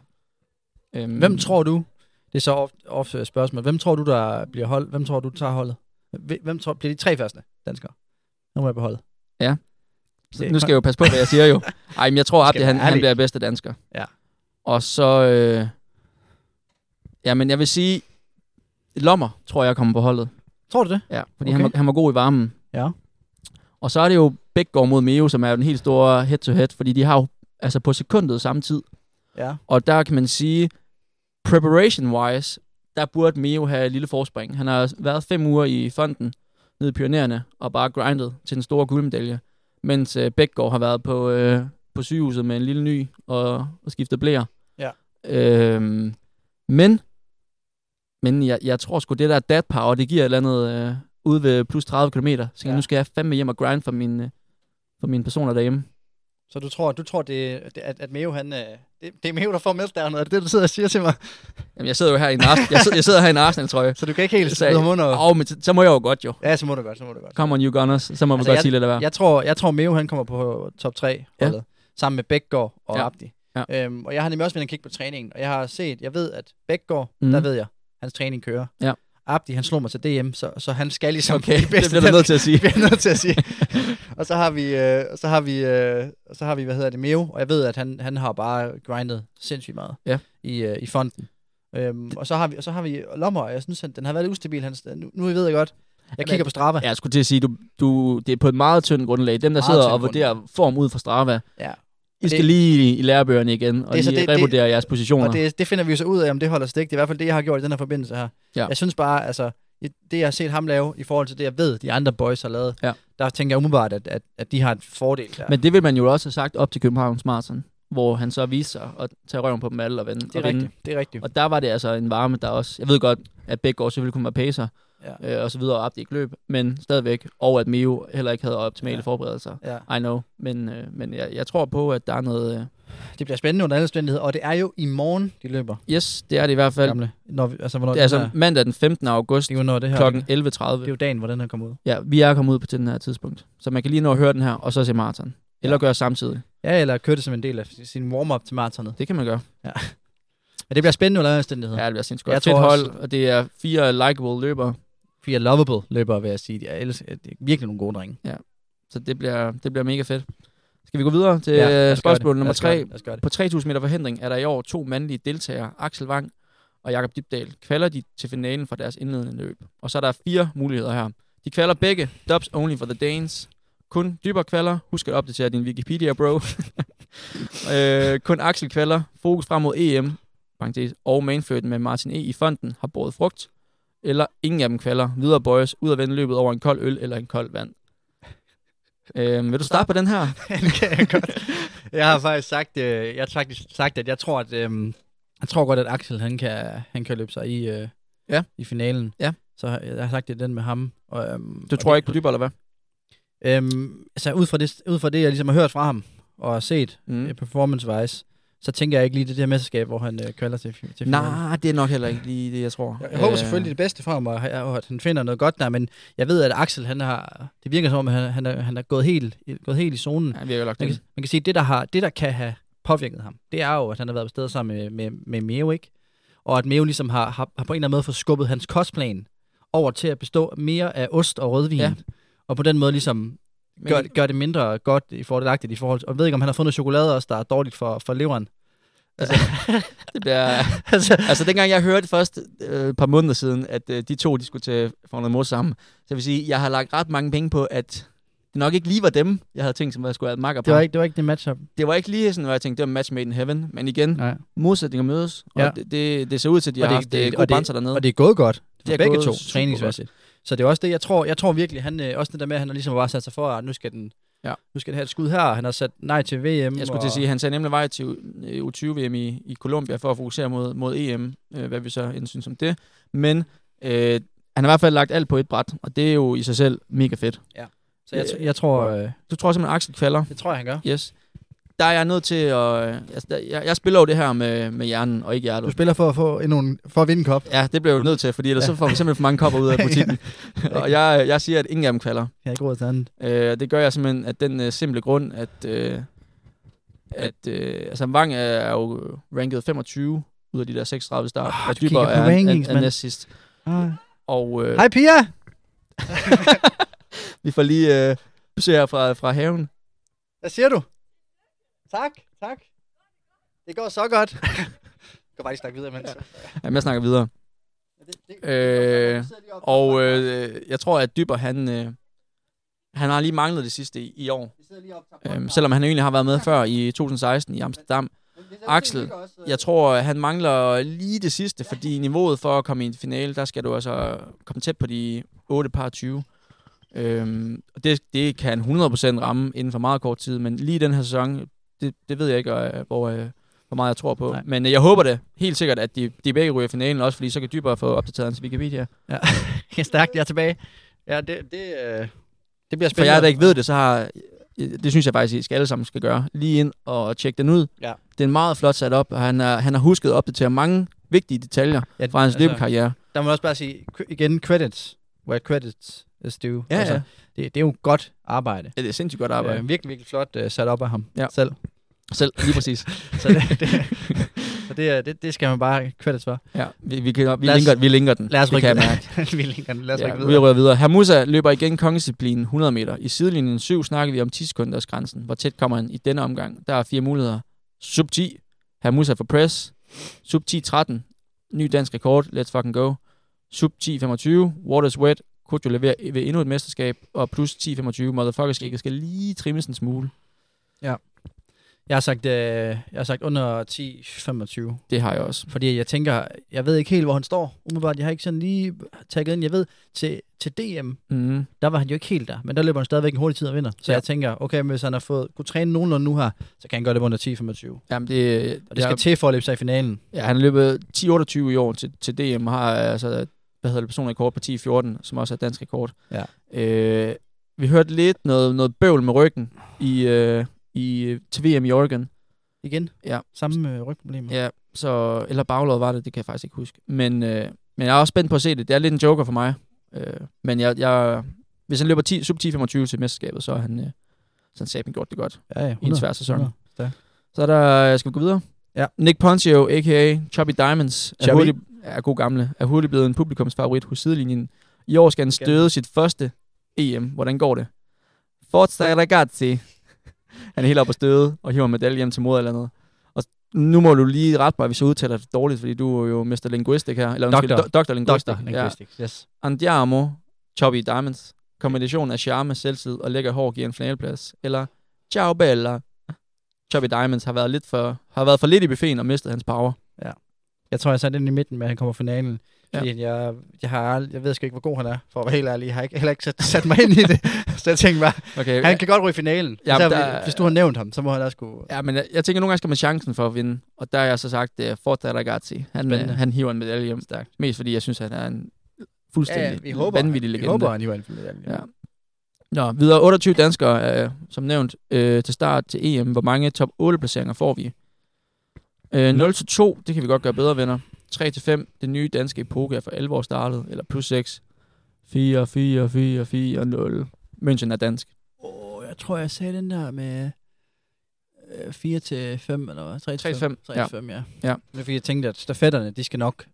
Øhm, Hvem tror du, det er så ofte, ofte spørgsmål, hvem tror du, der bliver hold, hvem tror du, tager holdet? Hvem tror, bliver de tre første danskere? Nu må jeg beholde. Så nu skal jeg jo passe på, hvad jeg siger jo. Ej, men jeg tror, Abdi, han, han bliver bedste dansker. Ja. Og så... Øh, jamen, jeg vil sige... Lommer, tror jeg, kommer på holdet. Tror du det? Ja, fordi Okay. han, var, han var god i varmen. Ja. Og så er det jo Bækgaard mod Meo, som er den helt store head-to-head, fordi de har jo altså på sekundet samme tid. Ja. Og der kan man sige, preparation-wise, der burde Meo have et lille forspring. Han har været fem uger i fonden nede i pionererne og bare grindet til den store guldmedalje. Mens øh, Bækgaard har været på, øh, på sygehuset med en lille ny og, og skiftet blære. Øhm, men men jeg, jeg tror sgu, det der dad power, det giver et eller andet øh, ude ved plus 30 km. Så Ja. nu skal jeg fandme hjem og grind for mine, for mine personer derhjemme. Så du tror, du tror det, at, at Meo, han, øh, det, det er Meo, der får der Er det det, du sidder og siger til mig? Jamen, jeg sidder jo her i en Arsenal, jeg sidder, jeg sidder her i en Arsenal-trøje. Så du kan ikke helt smide ham under? Åh, men så, så må jeg jo godt jo. Ja, så må du godt, så må du godt. Come on, you gunners. Så må vi Altså, godt sige lidt af hver. Jeg tror, jeg tror Meo, han kommer på top 3 Ja. holdet, sammen med Bækgaard og Ja. Abdi. Ja. Øhm, og jeg har nemlig også været kigge på træningen, og jeg har set, jeg ved, at Bækgaard, Mhm. der ved jeg, hans træning kører. Ja. Abdi, han slog mig til DM, så, så han skal ligesom Okay, det bliver du nødt til at sige. Bliver nødt til at sige. og så har vi, øh, så har vi, øh, så har vi, hvad hedder det, Meo, og jeg ved, at han, han har bare grindet sindssygt meget Ja. i, øh, i fonden. Øhm, og så har vi, og så har vi Lommer, og jeg synes, at den har været lidt ustabil. Han, nu, nu ved jeg godt, jeg kigger på Strava. Ja, jeg skulle til at sige, du, du, det er på et meget tyndt grundlag. Dem, der Meget sidder og vurderer form ud fra Strava, Ja. I skal det- lige i lærebøgerne igen, og Det lige det- det- revurdere jeres positioner. Og det, det finder vi så ud af, om det holder stik. Det er i hvert fald det, jeg har gjort i den her forbindelse her. Ja. Jeg synes bare, altså, det jeg har set ham lave, i forhold til det, jeg ved, de andre boys har lavet, Ja. der tænker jeg umiddelbart, at, at, at de har en fordel der. Men det vil man jo også have sagt op til Københavns Marathon, hvor han så viste sig at tage røven på dem alle og vinde. det er og vinde. rigtigt. Det er rigtigt. Og der var det altså en varme, der også... Jeg ved godt, at Bækgaard selvfølgelig kunne være pacer, Ja. øh, og så videre, og Abdi ikke løb, men stadigvæk. Og at Mio heller ikke havde optimale Ja. ja. forberedelser. Ja. I know. Men, øh, men jeg, jeg tror på, at der er noget... Øh, Det bliver spændende under alle omstændigheder, og det er jo i morgen, de løber. yes, det er det i hvert fald. Gamle. Når vi, altså, hvornår Det er altså her, mandag den 15. august det er jo når det her, klokken Det 11.30. er jo dagen, hvor den her kommer ud. Ja, vi er kommet ud på til den her tidspunkt. Så man kan lige nå at høre den her, og så se maraton. Eller Ja. gøre samtidig. Ja, eller køre det som en del af sin warm-up til maratonet. Det kan man gøre. Men det bliver spændende under alle omstændigheder. Ja, det bliver sindssygt godt. Jeg Fedt tror hold, også- og det er fire likable løbere. Fire lovable løbere, vil jeg sige. Jeg elsker, det er virkelig nogle gode drenge. Så det bliver, det bliver mega fedt. Skal vi gå videre til Ja, ja, spørgsmål nummer Lad os gøre tre? det. Lad os gøre det. På 3000 meter forhindring er der i år to mandlige deltagere, Axel Wang og Jakob Dybdal. Kvalder de til finalen for deres indledende løb. Og så er der fire muligheder her. De kvalder begge, dubs only for the Danes. Kun dybere kvalder. Husk at opdatere din Wikipedia, bro. øh, kun Axel kvalder. Fokus frem mod EM. Parentes, og Manfred med Martin E. i fonden har båret frugt. Eller ingen af dem kvalder. Videre boys ud at vende løbet over en kold øl eller en kold vand. Øh, vil du starte på den her? Den kan jeg godt. Jeg har faktisk sagt, øh, jeg har faktisk sagt, at jeg tror, at øh, jeg tror godt, at Axel han kan, han kan løbe sig i, øh, Ja. i finalen. Ja. Så jeg, har sagt, det er den med ham. Og, øhm, Du og tror det, ikke på dybere, eller hvad? Øhm, altså ud fra, det, ud fra det, jeg ligesom har hørt fra ham og set Mm. mm. performance-wise, så tænker jeg ikke lige det der mesterskab, hvor han øh, kvalder til, til finalen. Nej, det er nok heller ikke lige det, jeg tror. Jeg, jeg håber selvfølgelig det bedste for ham, og, og at han finder noget godt der, men jeg ved, at Axel, han har, det virker som om, at han, han, er, han er gået helt, gået helt i zonen. Ja, vi har jo lagt Man kan, man kan sige, at det der, har, det, der kan have påvirket ham, det er jo, at han har været på stedet sammen med, med, med Meo, ikke? Og at Meo ligesom har, har, har på en eller anden måde fået skubbet hans kostplan over til at bestå mere af ost og rødvin. Ja. Og på den måde ligesom gør, gør det mindre godt i fordelagtigt i forhold til... Og jeg ved ikke, om han har fundet chokolade også, der er dårligt for, for leveren. Det bliver... altså, altså, dengang jeg hørte først øh, et par måneder siden, at øh, de to de skulle til Formel Mor sammen, så vil sige, jeg har lagt ret mange penge på, at det nok ikke lige var dem, jeg havde tænkt, som jeg skulle have makker på. det, var ikke, det var ikke det matchup. det var ikke lige sådan, hvor jeg tænkte, det var match made in heaven. Men igen, Nej. modsætninger mødes, og Ja. det, det, det ser ud til, at de Og har det- haft det- det, gode det- banser dernede. Og det er gået godt for Det er begge to, træningsmæssigt. Så det er også det, jeg tror, jeg tror virkelig, han øh, også det der med, at han har ligesom bare sat sig for, at nu skal den, Ja. nu skal den have et skud her. Han har sat nej til VM. Jeg skulle til at sige, at han sagde nemlig vej til øh, U20-VM i, i Colombia for at fokusere mod, mod EM, øh, hvad vi så end synes om det. Men øh, han har i hvert fald lagt alt på et bræt, og det er jo i sig selv mega fedt. Så jeg, jeg tror, øh, Du tror simpelthen, Axel kvalder? det tror jeg, han gør. Yes. Der er jeg nødt til at... øh, Altså, jeg, jeg spiller jo det her med, med hjernen og ikke Du hjertet. spiller for at, få endnu, for at vinde en kop. Ja, det bliver jeg jo nødt til, fordi ellers så får vi simpelthen for mange kopper ud af butikken. og jeg, jeg siger, at ingen af dem kvalder. Jeg har ikke råd til andet. Øh, det gør jeg simpelthen af den øh, simple grund, at, øh, at øh, altså Wang er, er jo ranket 25 ud af de der 36 start. Ah, og du Dyber er, rankings, er, er næst sidst. Ah. Og øh, Hej Pia! vi får lige øh, besøg her fra, fra haven. Hvad siger du? Tak, tak. Det går så godt. Jeg kan bare lige snakke videre, mens. Jamen, jeg snakker videre. Øh, og øh, jeg tror, at Dyber, han, øh, han har lige manglet det sidste i, i år. Øhm, selvom han egentlig har været med før i 2016 i Amsterdam. Axel, Jeg tror, at han mangler lige det sidste, fordi niveauet for at komme i en finale, der skal du altså komme tæt på de 8 par 20. Øhm, og det, det kan han 100% ramme inden for meget kort tid, men lige den her sæson, det, det ved jeg ikke, øh, hvor, øh, hvor meget jeg tror på. Nej. Men øh, jeg håber det helt sikkert, at de, de begge ryger i finalen også, fordi så kan dybere få opdateret hans Wikipedia. Ja, stærkt, jeg er tilbage. Ja, det, det, øh, det bliver For spændende. jeg der ikke ved det, så har det synes jeg faktisk, I skal alle sammen skal gøre. Lige ind og tjekke den ud. Ja. Det er en meget flot sat op, og han, er, han har husket at opdatere mange vigtige detaljer ja, fra hans altså, løbekarriere. Der må jeg også bare sige, igen, credits. Where credits due. Ja, ja. Det, det er jo godt arbejde. Ja, det er sindssygt godt arbejde. Øh, virkelig, virkelig flot uh, sat op af ham Ja. selv. Selv, lige præcis. Så det, det, så det, er- det, det skal man bare credits for. ja, vi, vi, kan, vi, os- linker, vi linker den. Lad os rykke mærke. vi linker den. Lad os Ja, rykke vi videre. rører videre. Hermusa løber igen kongedisciplinen 100 meter. I sidelinjen 7 snakker vi om 10 sekunders grænsen. Hvor tæt kommer han i denne omgang? Der er fire muligheder. Sub 10. Hermusa for press. Sub 10 13. Ny dansk rekord. Let's fucking go. Sub 10 25. Waters wet. Kojo leverer ved endnu et mesterskab. Og plus 10 25. Motherfucker skal, skal lige trimmes en smule. Jeg har sagt, øh, jeg har sagt under 10-25. Det har jeg også. Fordi jeg tænker, jeg ved ikke helt, hvor han står. Umiddelbart, jeg har ikke sådan lige tagget ind. Jeg ved, til, til DM, Mm. der var han jo ikke helt der. Men der løber han stadigvæk en hurtig tid og vinder. Så Ja. ja. jeg tænker, okay, men hvis han har fået, kunne træne nogenlunde nu her, så kan han gøre det under 10-25. Jamen, det, Og det skal til for at løbe sig i finalen. Ja, han løbet 10-28 i år til, til DM, og har altså, hvad hedder det, personrekord på 10-14, som også er dansk rekord. Ja. Øh, vi hørte lidt noget, noget bøvl med ryggen i, øh, i, til VM i Oregon. Igen. Ja. Samme øh, rygproblemer. Ja, så, eller baglåret var det, det kan jeg faktisk ikke huske. Men, øh, men jeg er også spændt på at se det. Det er lidt en joker for mig. Øh, men jeg, jeg, hvis han løber 10, sub 10-25 til mesterskabet, så har han, øh, så han satme gjort det godt. ja, ja I en svær sæson. 100. Stærkt. Så er der, skal vi gå videre? Ja. Nick Poncio, a.k.a. Chubby Diamonds, er, Chubby. hurtigt, er god gamle, er hurtigt blevet en publikumsfavorit hos sidelinjen. I år skal han støde sit første EM. Hvordan går det? Forza ragazzi. han er helt oppe at støde og hiver medalje hjem til moderlandet. Og nu må du lige rette mig, hvis jeg udtaler det dårligt, fordi du er jo Mr. Linguistic her. Eller undskyld, Doktor. do- Dr. Linguistic. Linguistics, yes. Andiamo, Chubby Diamonds. Kombinationen af charme, selvtid og lækker hår giver en finaleplads. Eller Ciao Bella. Chubby Diamonds har været, lidt for, har været for lidt i buffeten og mistet hans power. Jeg tror, jeg satte den i midten med, at han kommer finalen. Fordi jeg, jeg, har, ald- jeg ved sgu ikke, hvor god han er, for at være helt ærlig. Jeg har ikke, heller ikke sat, sat mig ind i det. Så jeg tænkte bare, Okay, han kan godt ryge i finalen. Ja, Ja, men der, hvis du har nævnt ham, så må han da sgu... Ja, men jeg, jeg tænker, nogle gange skal man chancen for at vinde. Og der har jeg så sagt, uh, Forza Ragazzi. Han, uh, Spændende. han hiver en medalje hjem. Stærkt. Mest fordi jeg synes, han er en fuldstændig vi håber, vanvittig vi legende. håber, han hiver en finalen. Ja. Nå, videre 28 danskere, øh, som nævnt, øh, til start til EM. Hvor mange top 8 placeringer får vi? Øh, 0 til 2, det kan vi godt gøre bedre, venner. 3 til 5, det nye danske epoke er for 11 år startet. Eller plus 6. 4, 4, 4, 4, 0. München er dansk. Oh, jeg tror, jeg sagde den der med øh, 4 til 5, eller hvad? 3 3 til 5, 3 ja. til 5, ja. Ja. Er fordi, jeg tænkte, at stafetterne, de skal nok...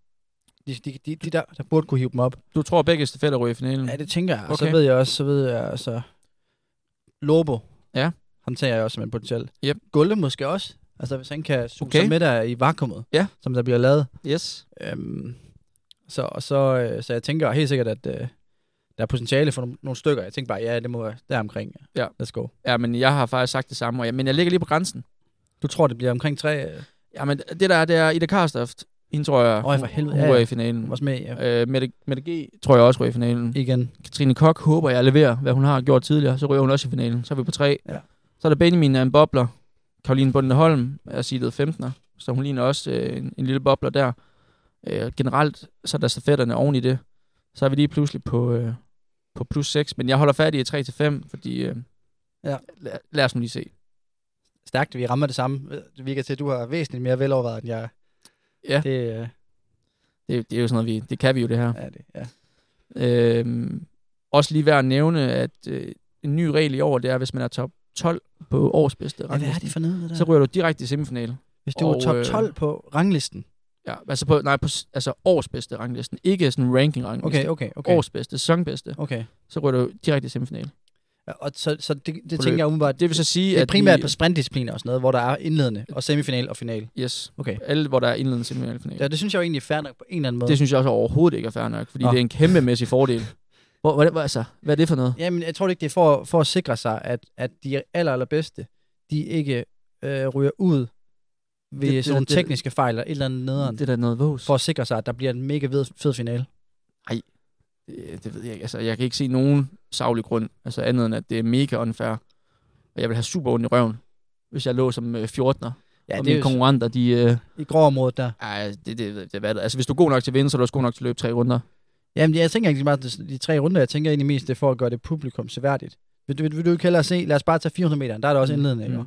De, de, de, de der, der burde kunne hive dem op. Du tror, begge stafetter ryger i finalen? Ja, det tænker jeg. Og Okay. så ved jeg også, så ved jeg, altså... Lobo. Ja. Ham tager jeg også som en potentiel. Yep. Gulle måske også. Altså, hvis han kan suge Okay. okay. med der i vakuumet, Ja. som der bliver lavet. Yes. Øhm, så, og så, øh, så jeg tænker helt sikkert, at øh, der er potentiale for nogle, nogle stykker. Jeg tænker bare, ja, det må være der omkring. Ja. Let's go. Ja, men jeg har faktisk sagt det samme, og jeg, men jeg ligger lige på grænsen. Du tror, det bliver omkring tre? Øh, Ja, men det der, det er Ida Karstoft. Hende tror jeg, Øj, for helvede. hun Ja, ja. i finalen. også med ja. Øh, Mette, Mette G tror jeg også ryger i finalen. igen. Katrine Kok håber jeg leverer, hvad hun har gjort tidligere. Så ryger hun også i finalen. Så er vi på tre. Ja. Så er der Benjamin er en bobler. Karoline Bundeholm er seedet 15'er. Så hun ligner også øh, en, en lille bobler der. Øh, generelt så er der stafetterne oven i det. Så er vi lige pludselig på, øh, på plus 6. Men jeg holder fat i 3 til 5, fordi øh, Ja. lad, lad os nu lige se. Stærkt, vi rammer det samme. Det virker til, at du har væsentligt mere velovervejet, end jeg. Ja. Det, øh, Det, det er jo sådan noget, vi, det kan vi jo det her. er det, ja. Øhm, også lige værd at nævne, at øh, en ny regel i år, det er, hvis man er top 12 på årsbedste ja. Hvad er ranglisten, det for noget, der? så ryger du direkte i semifinale. Hvis du er Og, top øh, 12 på ranglisten, Ja, altså på, nej, på, altså års bedste ranglisten. Ikke sådan ranking rangliste. Okay, okay, okay. Års bedste, sæsonbedste. Okay. Så ryger du direkte i semifinale. Ja, og så, så det, det tænker jeg umiddelbart, Det vil så sige, det er at primært vi, på sprintdiscipliner og sådan noget, hvor der er indledende og semifinal og final. Yes. Okay. Alle, hvor der er indledende semifinale finale. Ja, det synes jeg jo egentlig er fair nok på en eller anden måde. Det synes jeg også overhovedet ikke er fair nok, fordi Nå. det er en kæmpemæssig fordel. Hvor, hvor, hvor, altså, hvad er det for noget? Jamen, jeg tror ikke, det er for, for at sikre sig, at, at de aller, allerbedste, de ikke øh, ryger ud ved Det- det, det- sådan nogle det- tekniske fejl eller et eller andet nederen, Det er da noget vås. for at sikre sig, at der bliver en mega fed, fed finale. Det, det ved jeg ikke. Altså, jeg kan ikke se nogen savlig grund, altså andet end, at det er mega unfair. Og jeg vil have super ondt i røven, hvis jeg lå som øh, 14'er. Ja, og det er mine konkurrenter, de... Øh, i gråområdet der. ej, det, det, det, det, hvad, altså, hvis du er god nok til at vinde, så er du også god nok til at løbe tre runder. Jamen, jeg tænker ikke meget, de, de tre runder, jeg tænker egentlig mest, det er for at gøre det publikum seværdigt. Vil, du- vil, vil du ikke hellere se, lad os bare tage 400 meter, der er der også Mm, indledende, ikke? mm.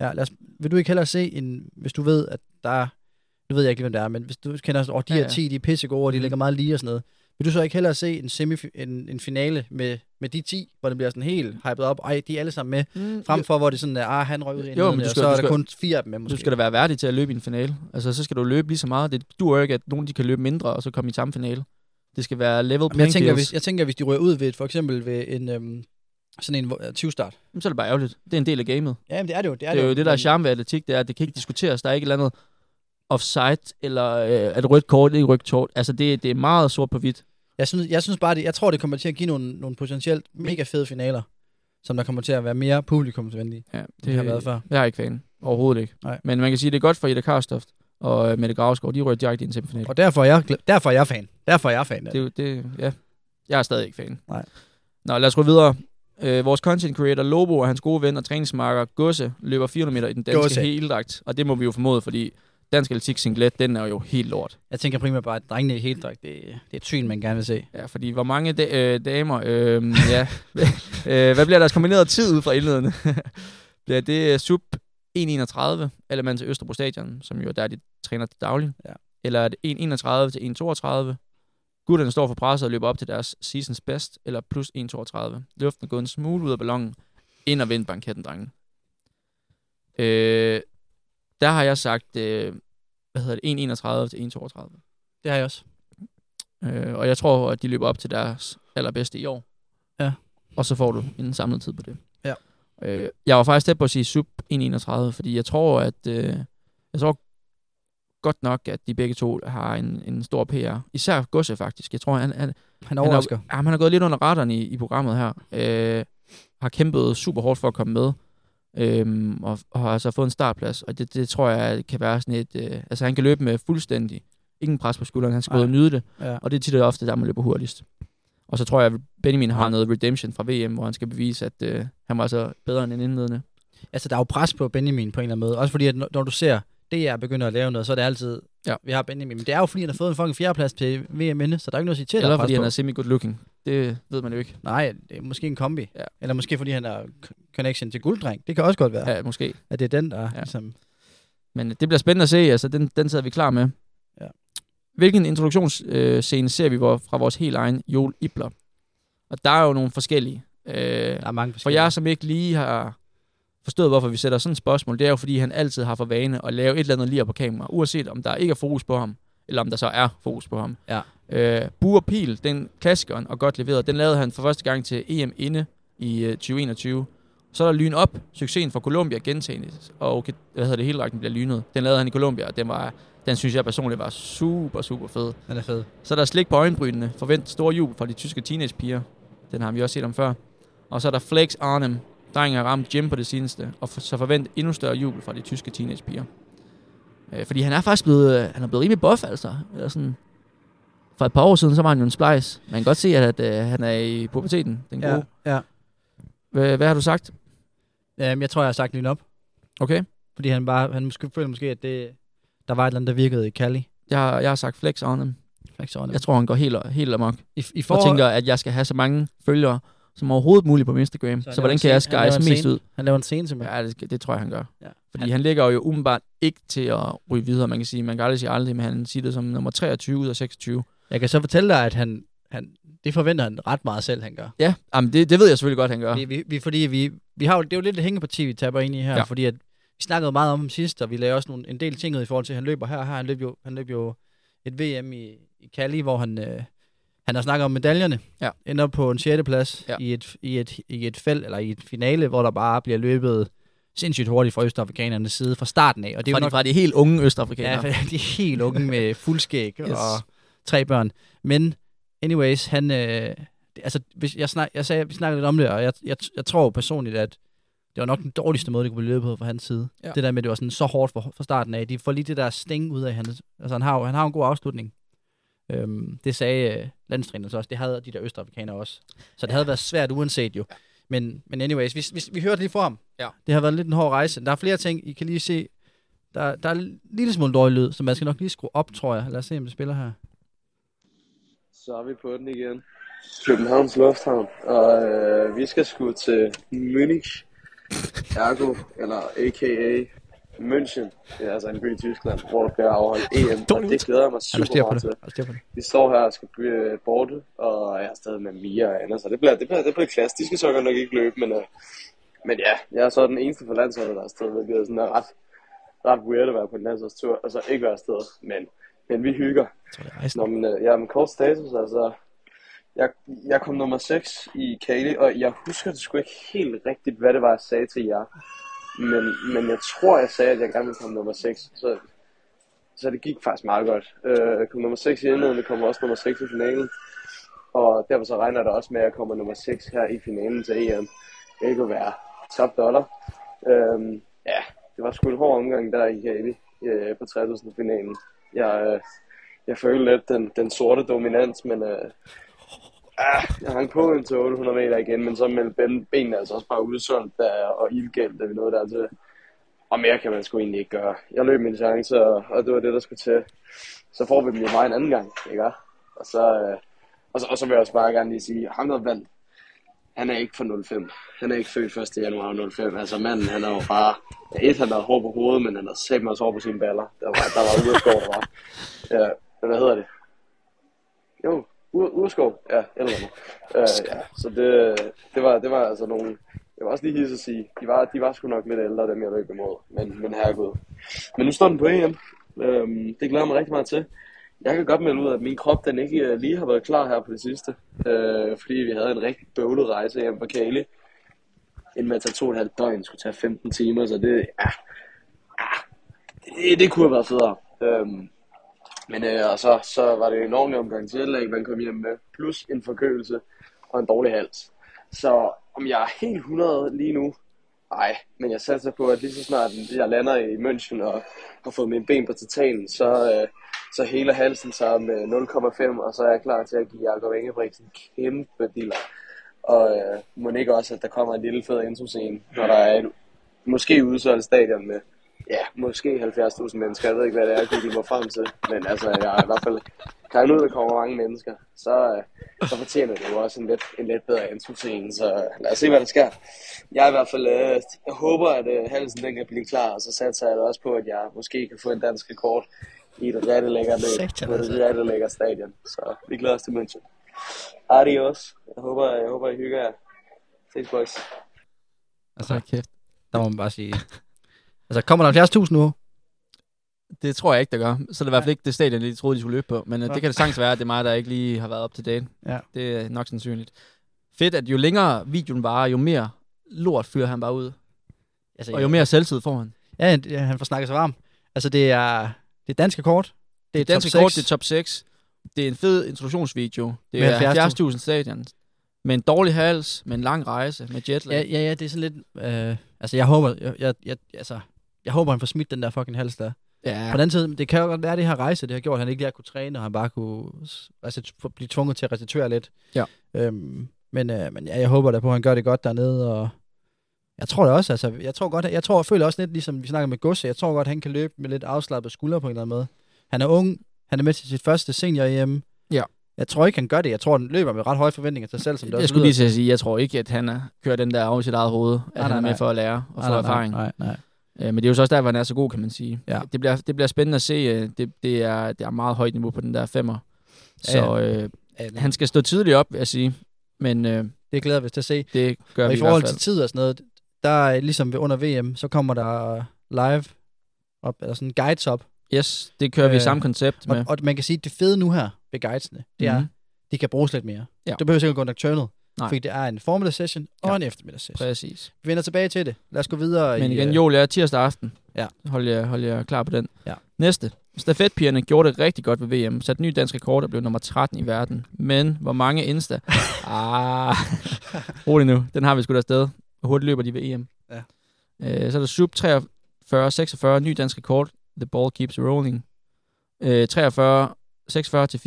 Ja, lad os, vil du ikke hellere se, en, hvis du ved, at der er, du ved jeg ikke hvem det er, men hvis du kender, at oh, de Ja, her ja. 10, de er pissegode, og de Mm. ligger meget lige og sådan noget, vil du så ikke hellere se en, semi, en, en finale med, med de 10, hvor det bliver sådan helt hypet op, ej, de er alle sammen med, Mm, frem for, hvor det sådan er, ah, han røg ud i Jo, men du og skal- så du er der skal- kun fire af dem med, måske. Du skal da være værdig til at løbe i en finale. Altså, så skal du løbe lige så meget. Det duer ikke, at nogen de kan løbe mindre, og så komme i samme finale. Det skal være level Men jeg playing tænker, fields. hvis, jeg tænker, hvis de rører ud ved, for eksempel ved en, øhm, sådan en hvor- 20-start. Jamen, så er det bare ærgerligt. Det er en del af gamet. Ja, det er det jo. Det er, det, er jo det, der er charme ved atletik, det er, at det kan ikke diskuteres. Der er ikke et eller andet offside, eller øh, at rødt kort, ikke rødt kort. Altså, det, det er meget sort på hvidt. Jeg synes, jeg synes bare, det, jeg tror, det kommer til at give nogle, nogle potentielt mega fede finaler, som der kommer til at være mere publikumsvenlige, Ja, det, det har været før. Jeg er ikke fan. Overhovedet ikke. Nej. Men man kan sige, at det er godt for Ida Karstoft og øh, Mette Gravsgaard. De rører direkte i en semifinal. Og derfor er jeg, derfor er jeg fan. Derfor er jeg fan Det, er det. ja. Jeg er stadig ikke fan. Nej. Nå, lad os gå videre. Øh, vores content creator Lobo og hans gode ven og træningsmarker Gusse løber 400 meter i den danske Gusse. heldragt. Og det må vi jo formode, fordi dansk atletik singlet, den er jo helt lort. Jeg tænker primært bare, at drengene i heldragt, det, det er et syn, man gerne vil se. Ja, fordi hvor mange da- øh, damer, øh, ja, øh, hvad bliver deres kombinerede tid ud fra indledende? bliver det øh, sub 1.31, eller man til Østerbro Stadion, som jo er der, de træner til daglig? Ja. Eller er det 1.31 til 1.32? Gutterne står for presset og løber op til deres seasons best, eller plus 1.32. Luften er gået en smule ud af ballonen, ind og vind banketten, drenge. Øh, der har jeg sagt, øh, hvad hedder det, 1.31 til 1.32. Det har jeg også. Øh, og jeg tror, at de løber op til deres allerbedste i år. Ja. Og så får du en samlet tid på det. Øh, jeg var faktisk tæt på at sige sub 1.31, fordi jeg tror, at øh, jeg tror godt nok, at de begge to har en, en stor PR. Især Gusse faktisk. Jeg tror, han, han, Han overrasker. han, har, jamen, han har gået lidt under radaren i, i programmet her. Øh, har kæmpet super hårdt for at komme med. Øhm, og, og har altså fået en startplads. Og det, det tror jeg kan være sådan et... Øh, altså han kan løbe med fuldstændig ingen pres på skulderen. Han skal gå ud og nyde det. Ja. Og det er tit og ofte, der man løber hurtigst. Og så tror jeg, at Benjamin har noget redemption fra VM, hvor han skal bevise, at øh, han var altså bedre end en indledende. Altså, der er jo pres på Benjamin på en eller anden måde. Også fordi, at når, du ser DR begynder at lave noget, så er det altid, Ja. vi har Benjamin. Men det er jo fordi, han har fået en fucking fjerdeplads til VM inde, så der er ikke noget at sige til, Eller er fordi han er semi-good looking. Det ved man jo ikke. Nej, det er måske en kombi. Ja. Eller måske fordi han har connection til gulddreng. Det kan også godt være, ja. Måske. at det er den, der er Ja. ligesom... Men det bliver spændende at se. Altså, den, den sidder vi klar med. Hvilken introduktionsscene ser vi fra vores helt egen Joel Ibler? Og der er jo nogle forskellige. Øh, Der er mange for forskellige. jer, som ikke lige har forstået, hvorfor vi sætter sådan et spørgsmål, det er jo, fordi han altid har for vane at lave et eller andet lige på kamera, uanset om der ikke er fokus på ham, eller om der så er fokus på ham. Ja. Øh, Bur Pil, den klassikeren og godt leveret, den lavede han for første gang til EM inde i øh, 2021. Så er der lyn op, succesen for Colombia gentages, og okay, hvad hedder det, hele rækken bliver lynet. Den lavede han i Colombia, og den, var, den synes jeg personligt var super, super fed. Den er fed. Så er der slik på øjenbrynene, forvent stor jubel fra de tyske teenagepiger. Den har vi også set om før. Og så er der Flex Arnhem, drengen har ramt Jim på det seneste, og for, så forvent endnu større jubel fra de tyske teenagepiger. Øh, fordi han er faktisk blevet, øh, han er blevet rimelig buff, altså. Eller sådan, for et par år siden, så var han jo en splice. Man kan godt se, at, at øh, han er i puberteten, den gode. Ja, ja. Hvad, hvad har du sagt? Øhm, jeg tror, jeg har sagt lyn op. Okay. Fordi han bare, han måske, føler måske, at det, der var et eller andet, der virkede i Cali. Jeg jeg har sagt Flex Arnhem. Jeg, Jeg tror, han går helt, helt amok. I, i Og tænker, at jeg skal have så mange følgere som overhovedet muligt på Instagram. Så Så, hvordan kan jeg en mest ud? Han laver en scene simpelthen. Ja, det, det tror jeg, han gør. Ja. Fordi Han- han ligger jo umiddelbart ikke til at ryge videre. Man kan sige, man kan aldrig sige aldrig, men han siger det som nummer 23 ud af 26. Jeg kan så fortælle dig, at han, han, det forventer han ret meget selv, han gør. Ja, jamen det, det ved jeg selvfølgelig godt, han gør. Vi, vi, vi, fordi vi, vi har jo, det er jo lidt et hængeparti, vi taber ind i her, Ja. fordi at vi snakkede meget om ham sidst, og vi lavede også nogle, en del ting ud i forhold til, at han løber her og her. Han løb jo, han løb jo et VM i, i Cali, hvor han, øh, han har snakket om medaljerne. Ja. Ender på en 6. plads Ja. i, et, i, et, i et felt, eller i et finale, hvor der bare bliver løbet sindssygt hurtigt fra Østafrikanernes side fra starten af. Og det er Fra, jo de, nok, fra de helt unge østafrikanere. Ja, de er helt unge med fuldskæg Yes. og tre børn. Men anyways, han... Øh, altså, hvis jeg, snak, jeg sagde, vi snakkede lidt om det, og jeg, jeg, jeg tror personligt, at det var nok den dårligste måde, det kunne blive løbet på fra hans side. Ja. Ja. Det der med, at det var sådan så hårdt fra, fra starten af. De får lige det der sting ud af hans... Altså, han har, han har en god afslutning. Øhm, det sagde øh, landstræneren så også. Det havde de der østafrikanere også. Så det havde været svært uanset jo. Men, men anyways, vi, vi, vi hørte lige for ham. Ja. Det har været lidt en hård rejse. Der er flere ting, I kan lige se. Der, der er en lille smule dårlig lyd, så man skal nok lige skrue op, tror jeg. Lad os se, om det spiller her. Så er vi på den igen. Københavns Lufthavn, og øh, vi skal sgu til Munich, ergo, eller a.k.a. München, det er altså en by i Tyskland, hvor der bliver afholdt EM, og det glæder jeg mig super på meget til. På. Vi står her og skal blive borte, og jeg er stadig med Mia og Anna, så det bliver, det bliver, det bliver klasse. De skal så godt nok ikke løbe, men, øh, men ja, jeg er så den eneste for landsholdet, der er afsted, hvilket er sådan er ret, ret weird at være på en landsholdstur, altså ikke være afsted, men, men vi hygger. Jeg tror, det er rejsen. Nå, men øh, ja, med kort status, altså. Jeg, jeg kom nummer 6 i Kali, og jeg husker det sgu ikke helt rigtigt, hvad det var, jeg sagde til jer. Men, men jeg tror, jeg sagde, at jeg gerne ville komme nummer 6. Så, så det gik faktisk meget godt. Øh, jeg kom nummer 6 i indledningen, kommer også nummer 6 i finalen. Og derfor så regner der også med, at jeg kommer nummer 6 her i finalen til EM. Det kunne være top dollar. Øhm, ja, det var sgu en hård omgang der i Kali øh, på 3000 finalen. Jeg, øh, jeg følte lidt den, den sorte dominans, men øh, ah, jeg hang på en til 800 meter igen, men så meldte ben, benene altså også bare udsolgt der, og ildgæld, da vi nåede dertil. Og mere kan man sgu egentlig ikke gøre. Jeg løb min chance, og, og det var det, der skulle til. Så får vi dem jo bare en anden gang, ikke? Og så, øh, og så, og så vil jeg også bare gerne lige sige, ham der vandt, han er ikke fra 05. Han er ikke født 1. januar 05. Altså manden, han er jo bare... Ja, et, han har hår på hovedet, men han har sat mig også hår på sine baller. Der var, der var Urskov, der var. Ja, hvad hedder det? Jo, Ur, Urskov. Ja, eller. Uh, ja, så det, det, var, det var altså nogle... Jeg var også lige hisse at sige, de var, de var sgu nok lidt ældre, dem jeg løb imod. Men, men herregud. Men nu står den på EM. Øhm, det glæder mig rigtig meget til. Jeg kan godt melde ud, at min krop den ikke øh, lige har været klar her på det sidste. Øh, fordi vi havde en rigtig bøvlet rejse hjem fra Kali. En med at tage to og et halvt døgn skulle tage 15 timer, så det, ja, ja, det, det kunne have været federe. Øhm, men øh, og så, så var det en ordentlig omgang til at man kom hjem med, plus en forkølelse og en dårlig hals. Så om jeg er helt 100 lige nu, nej, men jeg satser på, at lige så snart jeg lander i München og har fået mine ben på titanen, så, øh, så hele halsen sig med 0,5, og så er jeg klar til at give Jacob Ingebrigtsen en kæmpe diller. Og øh, må ikke også, at der kommer en lille fed introscene, når der er et måske udsolgt stadion med ja, måske 70.000 mennesker. Jeg ved ikke, hvad det er, Google mig frem til. Men altså, jeg er i hvert fald kan ud, at der kommer mange mennesker. Så, øh, så fortjener det jo også en lidt, en lidt bedre introscene. Så lad os se, hvad der sker. Jeg er i hvert fald, øh, jeg håber, at øh, halsen den kan blive klar. Og så satser jeg da også på, at jeg måske kan få en dansk rekord i et rigtig lækkert løb på et altså. rigtig lækkert stadion. Så vi glæder os til München. Adios. Jeg håber, jeg håber, I hygger jer. Ses, boys. Altså, kæft. der må man bare sige... Altså, kommer der 70.000 nu? Det tror jeg ikke, der gør. Så er det i hvert fald ikke det stadion, de troede, de skulle løbe på. Men uh, Nå. det kan det sagtens være, at det er mig, der ikke lige har været op til date. Ja. Det er nok sandsynligt. Fedt, at jo længere videoen varer, jo mere lort fyrer han bare ud. Altså, Og jo mere selvtid får han. Ja, ja, han får snakket sig varm. Altså, det er, det er danske kort. Det er Det er top dansk rekord, 6. det er top 6. Det er en fed introduktionsvideo. Det Med er 70.000 stadion. Med en dårlig hals, med en lang rejse, med jetlag. Ja, ja, ja, det er sådan lidt... Øh, altså, jeg håber, jeg, jeg, jeg, altså, jeg håber, han får smidt den der fucking hals der. ja. På den anden side, det kan jo godt være, at det her rejse, det har gjort, at han ikke lige kunne træne, og han bare kunne altså, blive tvunget til at restituere lidt. Ja. Øhm, men, øh, men ja, jeg håber da på, at han gør det godt dernede, og jeg tror det også, altså, jeg tror godt, jeg tror, jeg føler også lidt, ligesom vi snakker med Gosse, jeg tror godt, han kan løbe med lidt afslappet skulder på en eller anden måde. Han er ung, han er med til sit første senior-EM. Ja. Jeg tror ikke, han gør det. Jeg tror, han løber med ret høje forventninger til sig selv, som det Jeg skulle lyder. lige til at sige, jeg tror ikke, at han er, kører den der over sit eget hoved, at Nej, han nej, er med nej. for at lære og få nej, erfaring. Nej, nej, nej. Øh, men det er jo så også der, hvor han er så god, kan man sige. Ja. Det, bliver, det bliver spændende at se. øh, Det, det, er, det er meget højt niveau på den der femmer. Ja, Så øh, Ja, han skal stå tidligt op, vil jeg sige. Men øh, det glæder vi os til at se. det gør Og vi i i forhold hvert til tid og sådan noget, der er ligesom ved under VM, så kommer der live op, eller sådan guides op. Yes, det kører vi i Øh, samme koncept Og, med. og man kan sige, at det fede nu her ved guidesene, det er, Mhm. de kan bruges lidt mere. Ja. Du behøver sikkert gå nocturnal, Nej. fordi det er en formiddags-session og Ja. en eftermiddags-session. Præcis. Vi vender tilbage til det. Lad os gå videre Men i... igen, øh, Joel er tirsdag aften. Ja. Hold jer, hold jer klar på den. Ja. Næste. Stafetpigerne gjorde det rigtig godt ved VM. Satte ny dansk rekord og blev nummer 13 i verden. Men hvor mange Insta... ah, rolig nu. Den har vi sgu da afsted. Hvor hurtigt løber de ved EM? Ja. Øh, så er der sub 43, 46, ny dansk rekord. The ball keeps rolling. Øh, 43, 46 til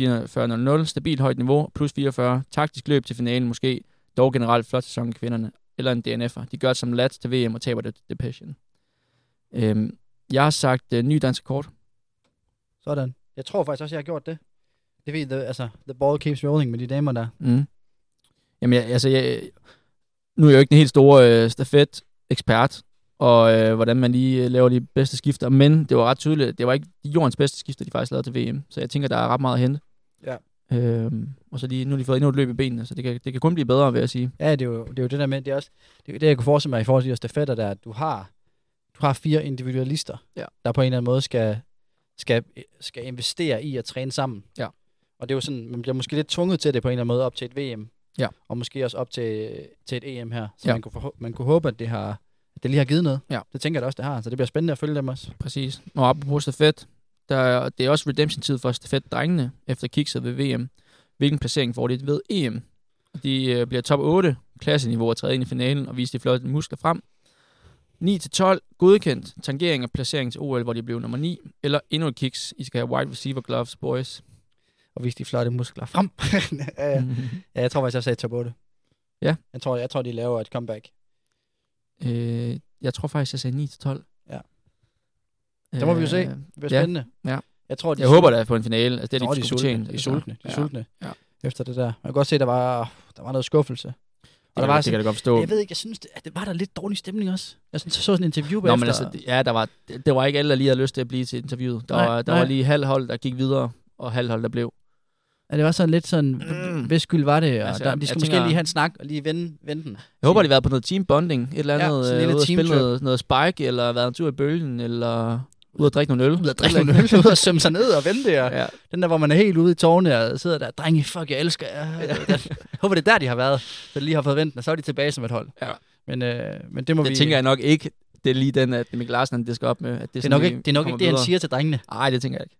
44.00. Stabilt højt niveau, plus 44. Taktisk løb til finalen måske. Dog generelt flot sæson i kvinderne. Eller en DNF'er. De gør det som lats til VM og taber det til Depression. Øhm, jeg har sagt øh, ny dansk rekord. Sådan. Jeg tror faktisk også, jeg har gjort det. Det the, altså, the ball keeps rolling med de damer der. Mm. Jamen, jeg, altså, jeg, nu er jeg jo ikke den helt store øh, stafet-ekspert, og øh, hvordan man lige øh, laver de bedste skifter, men det var ret tydeligt, det var ikke jordens bedste skifter, de faktisk lavede til VM, så jeg tænker, der er ret meget at hente. Ja. Øhm, og så lige, nu har de fået endnu et løb i benene, så det kan, det kan kun blive bedre, vil jeg sige. Ja, det er jo det, er jo det der med, det er også, det, er det jeg kunne forestille mig i forhold til de stafetter der, at du har, du har fire individualister, Ja. der på en eller anden måde skal, skal, skal investere i at træne sammen. Ja. Og det er jo sådan, man bliver måske lidt tvunget til det på en eller anden måde op til et VM. Ja. Og måske også op til, til et EM her. Så Ja. man, kunne man kunne håbe, at det, har, det lige har givet noget. Ja. Det tænker jeg da også, det har. Så det bliver spændende at følge dem også. Præcis. Og apropos stafet, der, er- det er også redemption-tid for stafet-drengene efter kikset ved VM. Hvilken placering får de ved EM? De øh, bliver top 8, klasseniveau og træde ind i finalen og viser de flotte muskler frem. 9-12, godkendt tangering af placering til OL, hvor de blev nummer 9, eller endnu et kiks. I skal have wide receiver gloves, boys. Og vise de flotte muskler frem. ja, ja. ja, jeg tror faktisk, jeg sagde top 8. Ja. Jeg tror, jeg tror, de laver et comeback. Øh, jeg tror faktisk, jeg sagde 9-12. Ja. Det må vi jo se. Øh, Det bliver Ja. spændende. Ja. Jeg tror, de Jeg håber da på en finale. Altså, det er Nå, de, de er skulle sultne. De er altså. sultne. De er Ja. sultne. Ja. Efter det der. Man kan godt se, at der var, der var noget skuffelse. Det, Og der kan, var det kan jeg godt forstå. Jeg ved ikke, jeg synes, det, at det var der lidt dårlig stemning også. Jeg synes, jeg så sådan en interview Nå, bagefter. men altså, det- ja, der var, det, det var ikke alle, der lige havde lyst til at blive til interviewet. Der, Nej, var, der nej. var lige halv hold, der gik videre, og halv hold, der blev. Ja, det var sådan lidt sådan, Mm. hvis skyld var det? Og Altså, altså, der, de skulle måske tænker- lige have en snak og lige vende, vende den. Jeg håber, de har været på noget team bonding, et eller Ja, andet, ja, en lille ud at spille teamtrip. noget, noget spike, eller været en tur i bølgen, eller ud at drikke noget øl. Ud og drikke nogle øl, ud og sømme sig ned og vente der. Ja, Den der, hvor man er helt ude i tårne og sidder der, drenge, fuck, jeg elsker jer. Jeg håber, det er der, de har været. Så de lige har fået ventet, og så er de tilbage som et hold. Ja. Men, øh, men det må det vi... tænker jeg nok ikke, det er lige den, at Mikkel Larsen, han disker op med. At det, det er nok ikke, det, er nok ikke det, han siger til drengene. Nej, det tænker jeg ikke.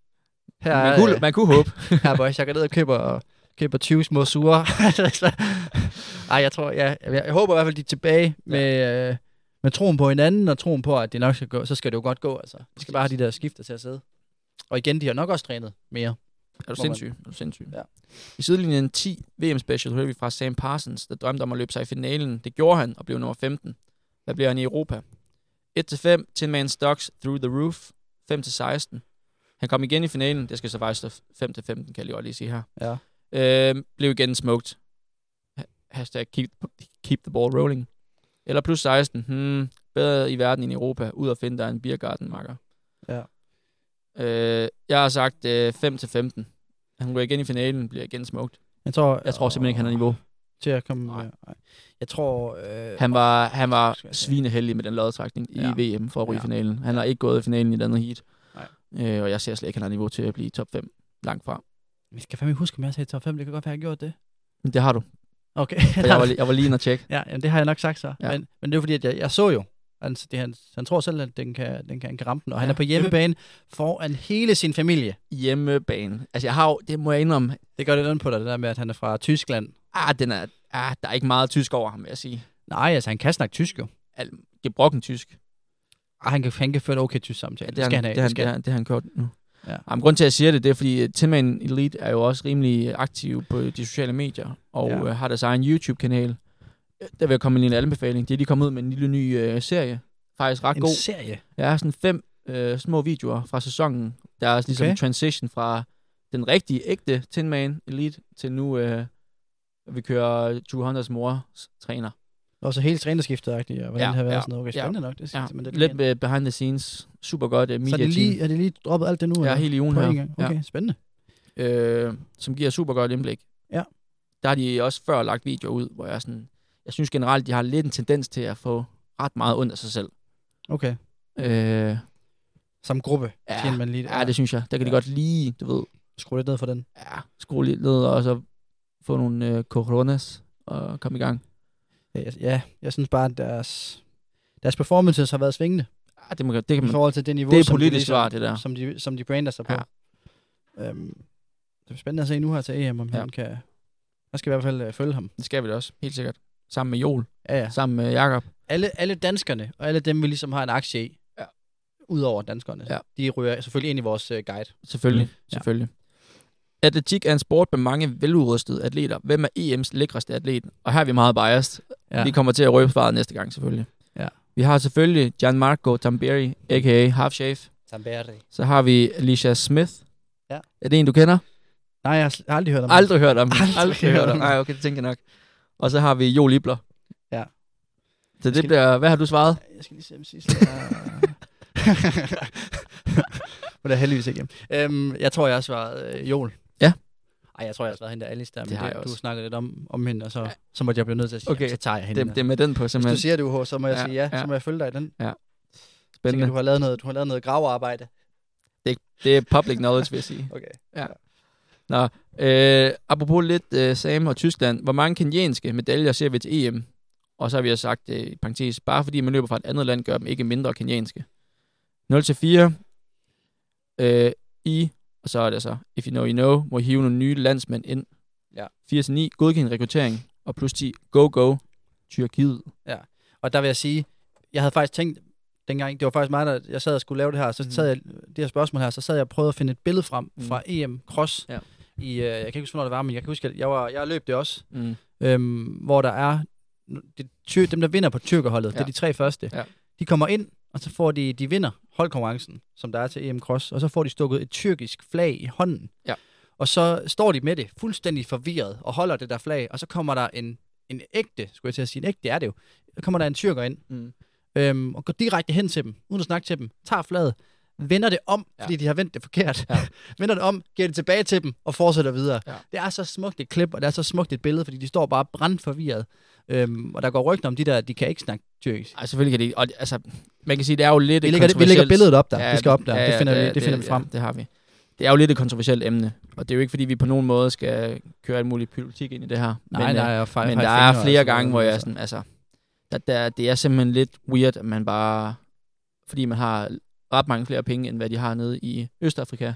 Her, Man kunne, øh, man kunne håbe. her boys, jeg går ned og køber, og køber 20 små sure. Ej, jeg tror, ja, jeg, jeg håber i hvert fald, de er tilbage med, øh, med troen på hinanden, og troen på, at det nok skal gå, så skal det jo godt gå, altså. Vi skal bare have de der skifter til at sidde. Og igen, de har nok også trænet mere. Er du Må man- sindssyg? Er du sindssyg? Ja. I sidelinjen 10 VM Special hører vi fra Sam Parsons, der drømte om at løbe sig i finalen. Det gjorde han og blev nummer 15. Hvad bliver han i Europa? 1-5, 10 man stocks through the roof. 5-16. Han kom igen i finalen. Det skal så faktisk stå 5-15, kan jeg lige lige sige her. Ja. Øh, blev igen smoked. Ha- Hashtag keep, keep the ball rolling. Eller plus 16. Hmm, bedre i verden end i Europa. Ud at finde, der er en beergarden, makker. Ja. Øh, jeg har sagt øh, 5-15. Han går igen i finalen, bliver igen smukt. Jeg tror, Jeg tror simpelthen ikke, han har niveau. Til at komme... Nej. Nej. Jeg tror... Øh, Han var, han var svineheldig med den lodtrækning i Ja. VM for at ryge Ja. i finalen. Han har ikke gået i finalen i et andet heat. Øh, og jeg ser slet ikke, at han har niveau til at blive top 5 langt fra. Vi skal fandme huske, om jeg sagde top 5. Det kan godt være, jeg har gjort det. Det har du. Okay. Jeg, var, jeg var lige inde og tjekke. ja, jamen, det har jeg nok sagt så. Ja. Men, men det er fordi, at jeg, jeg så jo, altså, det, han, han tror selv, at den kan, den kan, han kan ramme den. Og han Ja. er på hjemmebane foran hele sin familie. Hjemmebane. Altså jeg har jo, det må jeg indrømme, Det gør det noget på dig, det der med, at han er fra Tyskland. ah, den er, ah, der er ikke meget tysk over ham, vil jeg sige. Nej, altså han kan snakke tysk jo. Al, gebrokken tysk. Ah, han, kan, han kan føre en okay tysk samtale. Ja, det, skal han have. det, han, skal det, han. han, det har han gjort nu. Ja. Jamen, grund til, at jeg siger det, det er, fordi Tinman Elite er jo også rimelig aktiv på de sociale medier, og Ja. ja. øh, har deres egen YouTube-kanal. Der vil jeg komme med en lille anbefaling. Det er lige kommet ud med en lille ny øh, serie. Faktisk ret En god. serie. Jeg har sådan fem øh, små videoer fra sæsonen. Der er ligesom Okay. en transition fra den rigtige, ægte Tin Man Elite til nu, øh, vi kører 200's mor træner. Og så helt trænerskiftet og hvordan Ja, det har været ja, sådan noget. Okay, ja. spændende nok. Det, Ja, det, lidt med behind the scenes. Super godt uh, så media er det, lige, er det lige droppet alt det nu? Ja, eller? helt i ugen her. Okay, spændende. Ja. Øh, som giver super godt indblik. Ja. Der har de også før lagt videoer ud, hvor jeg sådan... Jeg synes generelt, de har lidt en tendens til at få ret meget ondt af sig selv. Okay. Øh, Som gruppe, Ja, man lige. ja, det synes jeg. Der kan de Ja. godt lige, du ved, Skru lidt ned for den. ja, skrue lidt ned og så få nogle øh, coronas og komme i gang. Ja, jeg- Ja, jeg synes bare, at deres, deres performances har været svingende. Ja, det, må, det kan I man... forhold til det niveau, Det er som de ligesom- svar, det der. Som de, som de brander sig på. Ja. Øhm, det er spændende at se nu her til EM, om Ja. han kan... Jeg skal i hvert fald øh, følge ham. Det skal vi da også, helt sikkert. Sammen med Joel, Ja, ja. sammen med Jakob. Alle, alle danskerne, og alle dem, vi ligesom har en aktie i, Ja. udover danskerne, Ja. de ryger selvfølgelig ind i vores uh, guide. Selvfølgelig, Mm. Ja. Atletik er en sport med mange veludrustede atleter. Hvem er EM's lækreste atlet? Og her er vi meget biased. Ja. Vi kommer til at røbe svaret næste gang, selvfølgelig. Ja. Vi har selvfølgelig Gianmarco Tamberi, a.k.a. Half Shave. Tamberi. Så har vi Alicia Smith. Ja. Er det en, du kender? Nej, jeg har aldrig hørt om Aldrig hørt om. Aldrig Aldrig hørt hørt om. Nej, okay, det tænker jeg nok. Og så har vi Jo Libler. Ja. Så det bliver... Hvad har du svaret? Jeg skal lige se, om sidste er... Men det er heldigvis ikke. Øhm, jeg tror, jeg har svaret øh, Joel. Ja. Ej, jeg tror, jeg har svaret hende der Alice der, men Det har det, jeg du også. snakkede lidt om, om hende, og så, Ja. så måtte jeg blive nødt til at sige, Okay. så tager jeg hende. Det, det er med den på, Hvis simpelthen. du siger det, UH, så må jeg Ja, sige ja, ja. så må jeg følge dig i den. Kan Spændende. du have lavet noget, du har lavet noget gravearbejde. Det er public knowledge, vil jeg sige. Okay. Øh, apropos lidt øh, Sam og Tyskland. Hvor mange kenyanske medaljer ser vi til EM? Og så har vi også sagt, øh, i parentes, bare fordi man løber fra et andet land, gør dem ikke mindre kenyanske. 0-4. Øh, I, og så er det så, if you know, you know, må hive nogle nye landsmænd ind. Ja. 4-9, godkendt rekruttering. Og plus 10, go, go, Tyrkiet. Og der vil jeg sige, jeg havde faktisk tænkt, dengang, det var faktisk mig, der jeg sad og skulle lave det her, så Mhm. sad jeg, det her spørgsmål her, så sad jeg og prøvede at finde et billede frem Mhm. fra EM Cross. Ja. I, øh, jeg kan ikke huske, hvornår det var, men jeg kan huske, at jeg, var, jeg løb det også, Mm. øhm, hvor der er, det, ty, dem der vinder på tyrkerholdet, ja. det Ja. er de tre første, Ja. de kommer ind, og så får de, de vinder holdkonkurrencen, som der er til EM Cross, og så får de stukket et tyrkisk flag i hånden. Ja. Og så står de med det, fuldstændig forvirret, og holder det der flag, og så kommer der en, en ægte, skulle jeg til at sige, en ægte er det jo, så kommer der en tyrker ind, Mm. øhm, og går direkte hen til dem, uden at snakke til dem, tager flaget, vender det om, Ja. fordi de har vendt det forkert, Ja. vender det om, giver det tilbage til dem, og fortsætter videre. Ja. Det er så smukt et klip, og det er så smukt et billede, fordi de står bare brændt forvirret. Øhm, og der går rygter om de der, de kan ikke snakke tyrkisk. Ej, selvfølgelig kan de, og det- altså, man kan sige, det er jo lidt Vi lægger, det, vi lægger billedet op der, det skal op der, ja, det finder, ja, vi, det finder vi frem. Ja, det har vi. Det er jo lidt et kontroversielt emne, og det er jo ikke, fordi vi på nogen måde skal køre alt muligt politik ind i det her. Nej, men, nej, øh, og fej, men der er og flere gange, hvor jeg altså. sådan, altså, der, der, det er simpelthen lidt weird, at man bare, fordi man har ret mange flere penge, end hvad de har nede i Østafrika,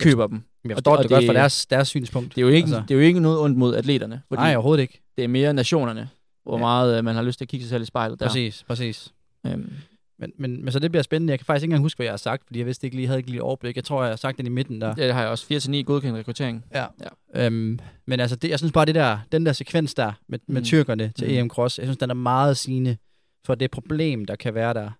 køber dem. Jeg og forstår det- det, og godt fra det- deres, deres synspunkt. Det er jo ikke, altså, det er jo ikke noget ondt mod atleterne, fordi Nej, overhovedet ikke. det er mere nationerne, hvor Ja. meget øh, man har lyst til at kigge sig selv i spejlet der. Præcis, præcis. Øhm, Men, men, men så det bliver spændende. Jeg kan faktisk ikke engang huske, hvad jeg har sagt, fordi jeg vidste ikke lige, havde ikke lige overblik. Jeg tror, jeg har sagt den i midten der. det har jeg også. 4-9 godkendt rekruttering. Ja. Ja. Øhm, men altså, det, jeg synes bare, det der, den der sekvens der med, med Mm. tyrkerne til Mm. EM Cross, jeg synes, den er meget sigende for det problem, der kan være der.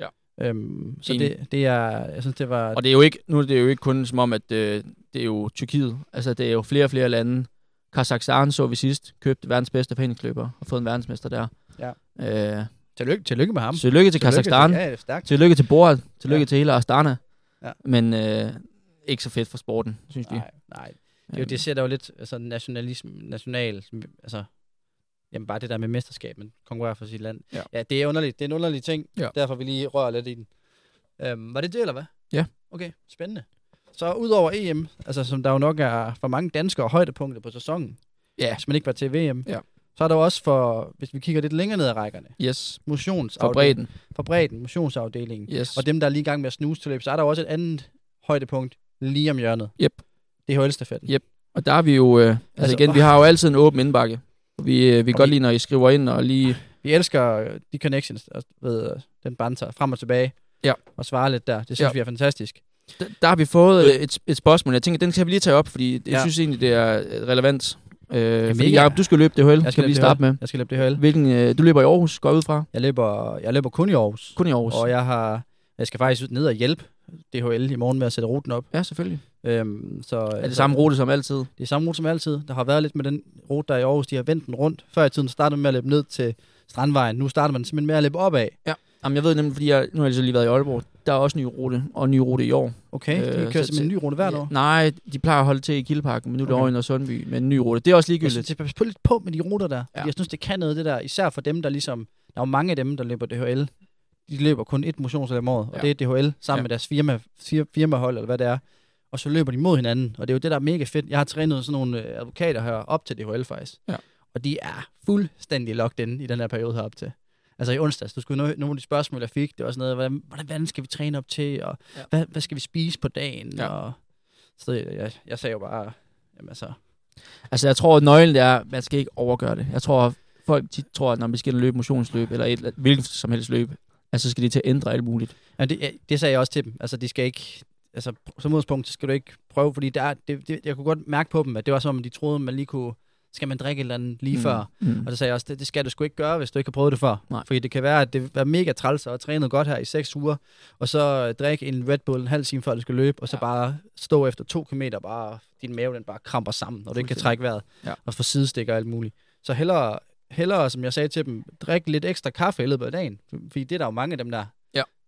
Ja. Øhm, så Enig. det, det er, jeg synes, det var... Og det er jo ikke, nu er det jo ikke kun som om, at øh, det er jo Tyrkiet. Altså, det er jo flere og flere lande. Kazakhstan så vi sidst, købte verdens bedste foreningsløber og fået en verdensmester der. Ja. Øh, tillykke, tillykke med ham. tillykke til Kazakhstan. Ja. Tillykke til Borat. Tillykke Ja. til hele Astana. Ja. Men øh, ikke så fedt for sporten, synes vi. Nej, nej. Det, er jo, det ser der jo lidt altså, nationalisme, national, altså, jamen bare det der med mesterskab, man konkurrerer for sit land. Ja. ja det er underligt. Det er en underlig ting, Ja. derfor vi lige rører lidt i den. Øhm, var det det, eller hvad? Ja. Okay, spændende. Så udover EM, altså som der jo nok er for mange danskere højdepunkter på sæsonen, Ja, hvis man ikke var til VM, Ja. så er der jo også for, hvis vi kigger lidt længere ned ad rækkerne, yes. For motionsafdelingen. bredden. For bredden, motionsafdelingen. Yes. Og dem, der er lige i gang med at snuse til løb, så er der jo også et andet højdepunkt lige om hjørnet. Yep. Det er HL-stafetten. Yep. Og der er vi jo, øh, altså, Altså, igen, åh. vi har jo altid en åben indbakke. Og vi, øh, vi kan Og godt lide, når I skriver ind og lige... Vi elsker øh, de connections, altså, ved øh, den banter frem og tilbage. Ja. Og svare lidt der. Det synes Ja. vi er fantastisk. Der, der har vi fået øh, et, et spørgsmål. Jeg tænker, den skal vi lige tage op, fordi jeg Ja. synes egentlig, det er øh, relevant. Øh, fordi. Jacob, du skal løbe det HL. Jeg skal skal vi lige starte DHL. med. Jeg skal løbe DHL. Hvilken, øh, du løber i Aarhus, går jeg ud fra. Jeg løber, jeg løber kun i Aarhus. Kun i Aarhus. Og jeg har jeg skal faktisk ned og hjælpe DHL i morgen med at sætte ruten op. Ja, selvfølgelig. Øhm, så, Er det samme rute som altid? Det er samme rute som altid. Der har været lidt med den rute, der er i Aarhus. De har vendt den rundt. Før i tiden startede man med at løbe ned til Strandvejen. Nu starter man simpelthen med at løbe opad. Jamen, jeg ved nemlig, fordi jeg, nu har jeg så lige været i Aalborg. Der er også ny rute, og ny rute i år. Okay, de Øh, kører så- simpelthen en ny rute hvert år. Nej, de plejer at holde til i Kildeparken, men nu er det Okay. over i Nørre Sundby med en ny rute. Det er også Jeg ligegyldigt. synes, det pas på lidt på med de ruter der. Ja. Jeg synes, det kan noget, det der. Især for dem, der ligesom... Der er jo mange af dem, der løber DHL. de løber kun et motionsløb om året, og Ja. det er DHL sammen Ja. med deres firma, fir, firmahold, eller hvad det er. Og så løber de mod hinanden, og det er jo det, der er mega fedt. Jeg har trænet sådan nogle øh, advokater her op til DHL faktisk. Ja. Og de er fuldstændig locked in i den her periode herop til. Altså i onsdags, du skulle nå, nogle af de spørgsmål, jeg fik, det var sådan noget, hvordan, hvordan, hvordan skal vi træne op til, og Ja. hvad, hvad skal vi spise på dagen? Ja. Og, så jeg, jeg sagde jo bare, jamen altså, Altså, jeg tror, at nøglen er, at man skal ikke overgøre det. Jeg tror, folk tit tror, at når vi skal løbe motionsløb, eller et, hvilket som helst løb, altså, så skal de til at ændre alt muligt. Ja, det, det sagde jeg også til dem. Altså, de skal ikke... Altså, som udgangspunkt, så skal du ikke prøve, fordi der, er- det, det, jeg kunne godt mærke på dem, at det var som om, de troede, man lige kunne... Skal man drikke et eller andet lige mm. før? Mm. Og så sagde jeg også, det, det skal du sgu ikke gøre, hvis du ikke har prøvet det før. Nej. Fordi det kan være, at det være mega træls og trænet godt her i 6 uger, og så øh, drikke en Red Bull en halv time før du skal løbe, og så Ja. bare stå efter to kilometer, bare din mave den bare kramper sammen, og du ikke kan trække vejret, Ja. og få sidestikker og alt muligt. Så hellere, hellere, som jeg sagde til dem, drik lidt ekstra kaffe i løbet af dagen, fordi det er der jo mange af dem, der.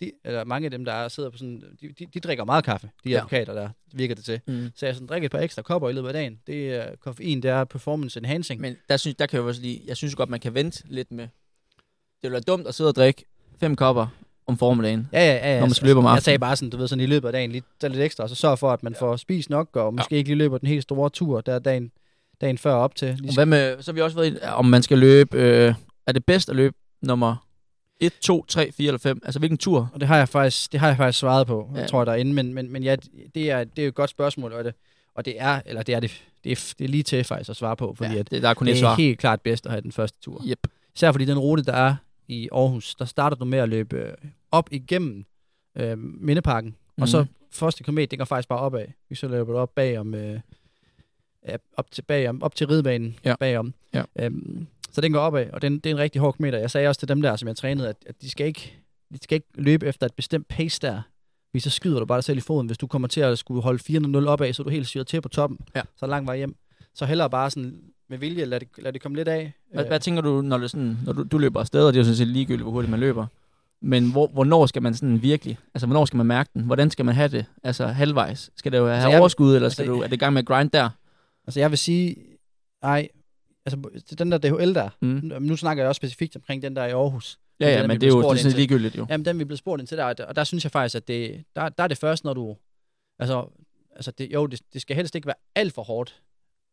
De, eller mange af dem, der er, sidder på sådan, de, de, de drikker meget kaffe, de Ja. advokater der, virker det til. Mm. Så jeg sådan, drikker et par ekstra kopper i løbet af dagen. Det er koffein, det er performance enhancing. Men der, synes, der kan jeg jo også lige, jeg synes godt, man kan vente lidt med. Det ville være dumt at sidde og drikke fem kopper om formiddagen. Ja, ja, ja. ja. Når man skal løbe om Jeg aftenen. sagde bare sådan, du ved, sådan i løbet af dagen, lige tage lidt ekstra, og så sørg for, at man får spist nok, og måske ikke lige løber den helt store tur, der er dagen, dagen før op til. Og Lige hvad med, så har vi også været i, om man skal løbe, øh, er det bedst at løbe nummer 1, 2, 3, 4 eller 5? Altså hvilken tur? Og det har jeg faktisk, det har jeg faktisk svaret på, Ja. tror jeg derinde, men, men, men ja, det er, det er et godt spørgsmål, og det, og det er, eller det er det, det er, det er lige til faktisk at svare på, fordi ja, at det, der er kun det et er svar. helt klart bedst at have den første tur. Yep. Især fordi den rute, der er i Aarhus, der starter du med at løbe øh, op igennem øh, Mindeparken, mm. og så Mhm. første kilometer, det går faktisk bare opad. Vi så løber du op bagom, øh, op til, bagom, op til ridebanen Ja. bagom. Ja. Øhm, så den går opad, og den, det er en rigtig hård kilometer. Jeg sagde også til dem der, som jeg trænede, at, at de, skal ikke, de skal ikke løbe efter et bestemt pace der. Fordi så skyder du bare dig selv i foden. Hvis du kommer til at skulle holde 4-0 opad, så er du helt syret til på toppen. Ja. Så er der lang vej hjem. Så hellere bare sådan med vilje, lad det, lad det komme lidt af. Hvad, Øh, hvad tænker du, når, det sådan, når du, du løber afsted, og det er jo sådan set ligegyldigt, hvor hurtigt man løber. Men hvor, hvornår skal man sådan virkelig, altså hvornår skal man mærke den? Hvordan skal man have det? Altså halvvejs? Skal det jo have Altså, jeg- overskud, eller skal altså, du, er det i gang med at grind der? Altså jeg vil sige, nej, altså den der DHL der, Mm. nu, snakker jeg også specifikt omkring den der i Aarhus. Ja, ja, den, men det er jo det er sådan ligegyldigt jo. Jamen den vi blev spurgt ind til der, og der synes jeg faktisk, at det, der, der er det først, når du, altså, altså det, jo, det, det skal helst ikke være alt for hårdt,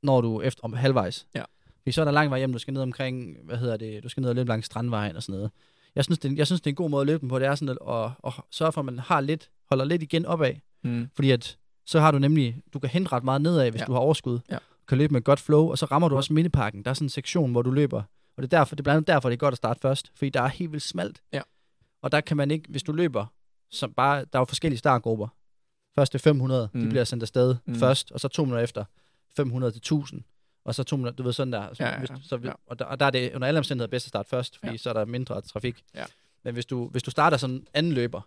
når du er efter om halvvejs. Ja. Fordi så er der lang vej hjem, du skal ned omkring, hvad hedder det, du skal ned og løbe langs strandvejen og sådan noget. Jeg synes, det, jeg synes, det er en god måde at løbe den på, det er sådan at, at, at sørge for, at man har lidt, holder lidt igen opad. Mm. Fordi at, så har du nemlig, du kan hente ret meget nedad, hvis ja. du har overskud. Ja. Kan løbe med et godt flow, og så rammer du også mindeparken. Der er sådan en sektion, hvor du løber. Og det er, derfor, det er blandt andet derfor, det er godt at starte først. Fordi der er helt vildt smalt. Ja. Og der kan man ikke, hvis du løber, som bare, der er jo forskellige startgrupper. Første 500, mm. De bliver sendt afsted Mm. først, og så to minutter efter 500 til 1000. Og så to minutter, du ved sådan der. Så, Ja, ja, ja. Hvis, så, Ja. og, der, og der er det under alle omstændigheder bedst at starte først, fordi Ja. så er der mindre trafik. Ja. Men hvis du, hvis du starter sådan anden løber,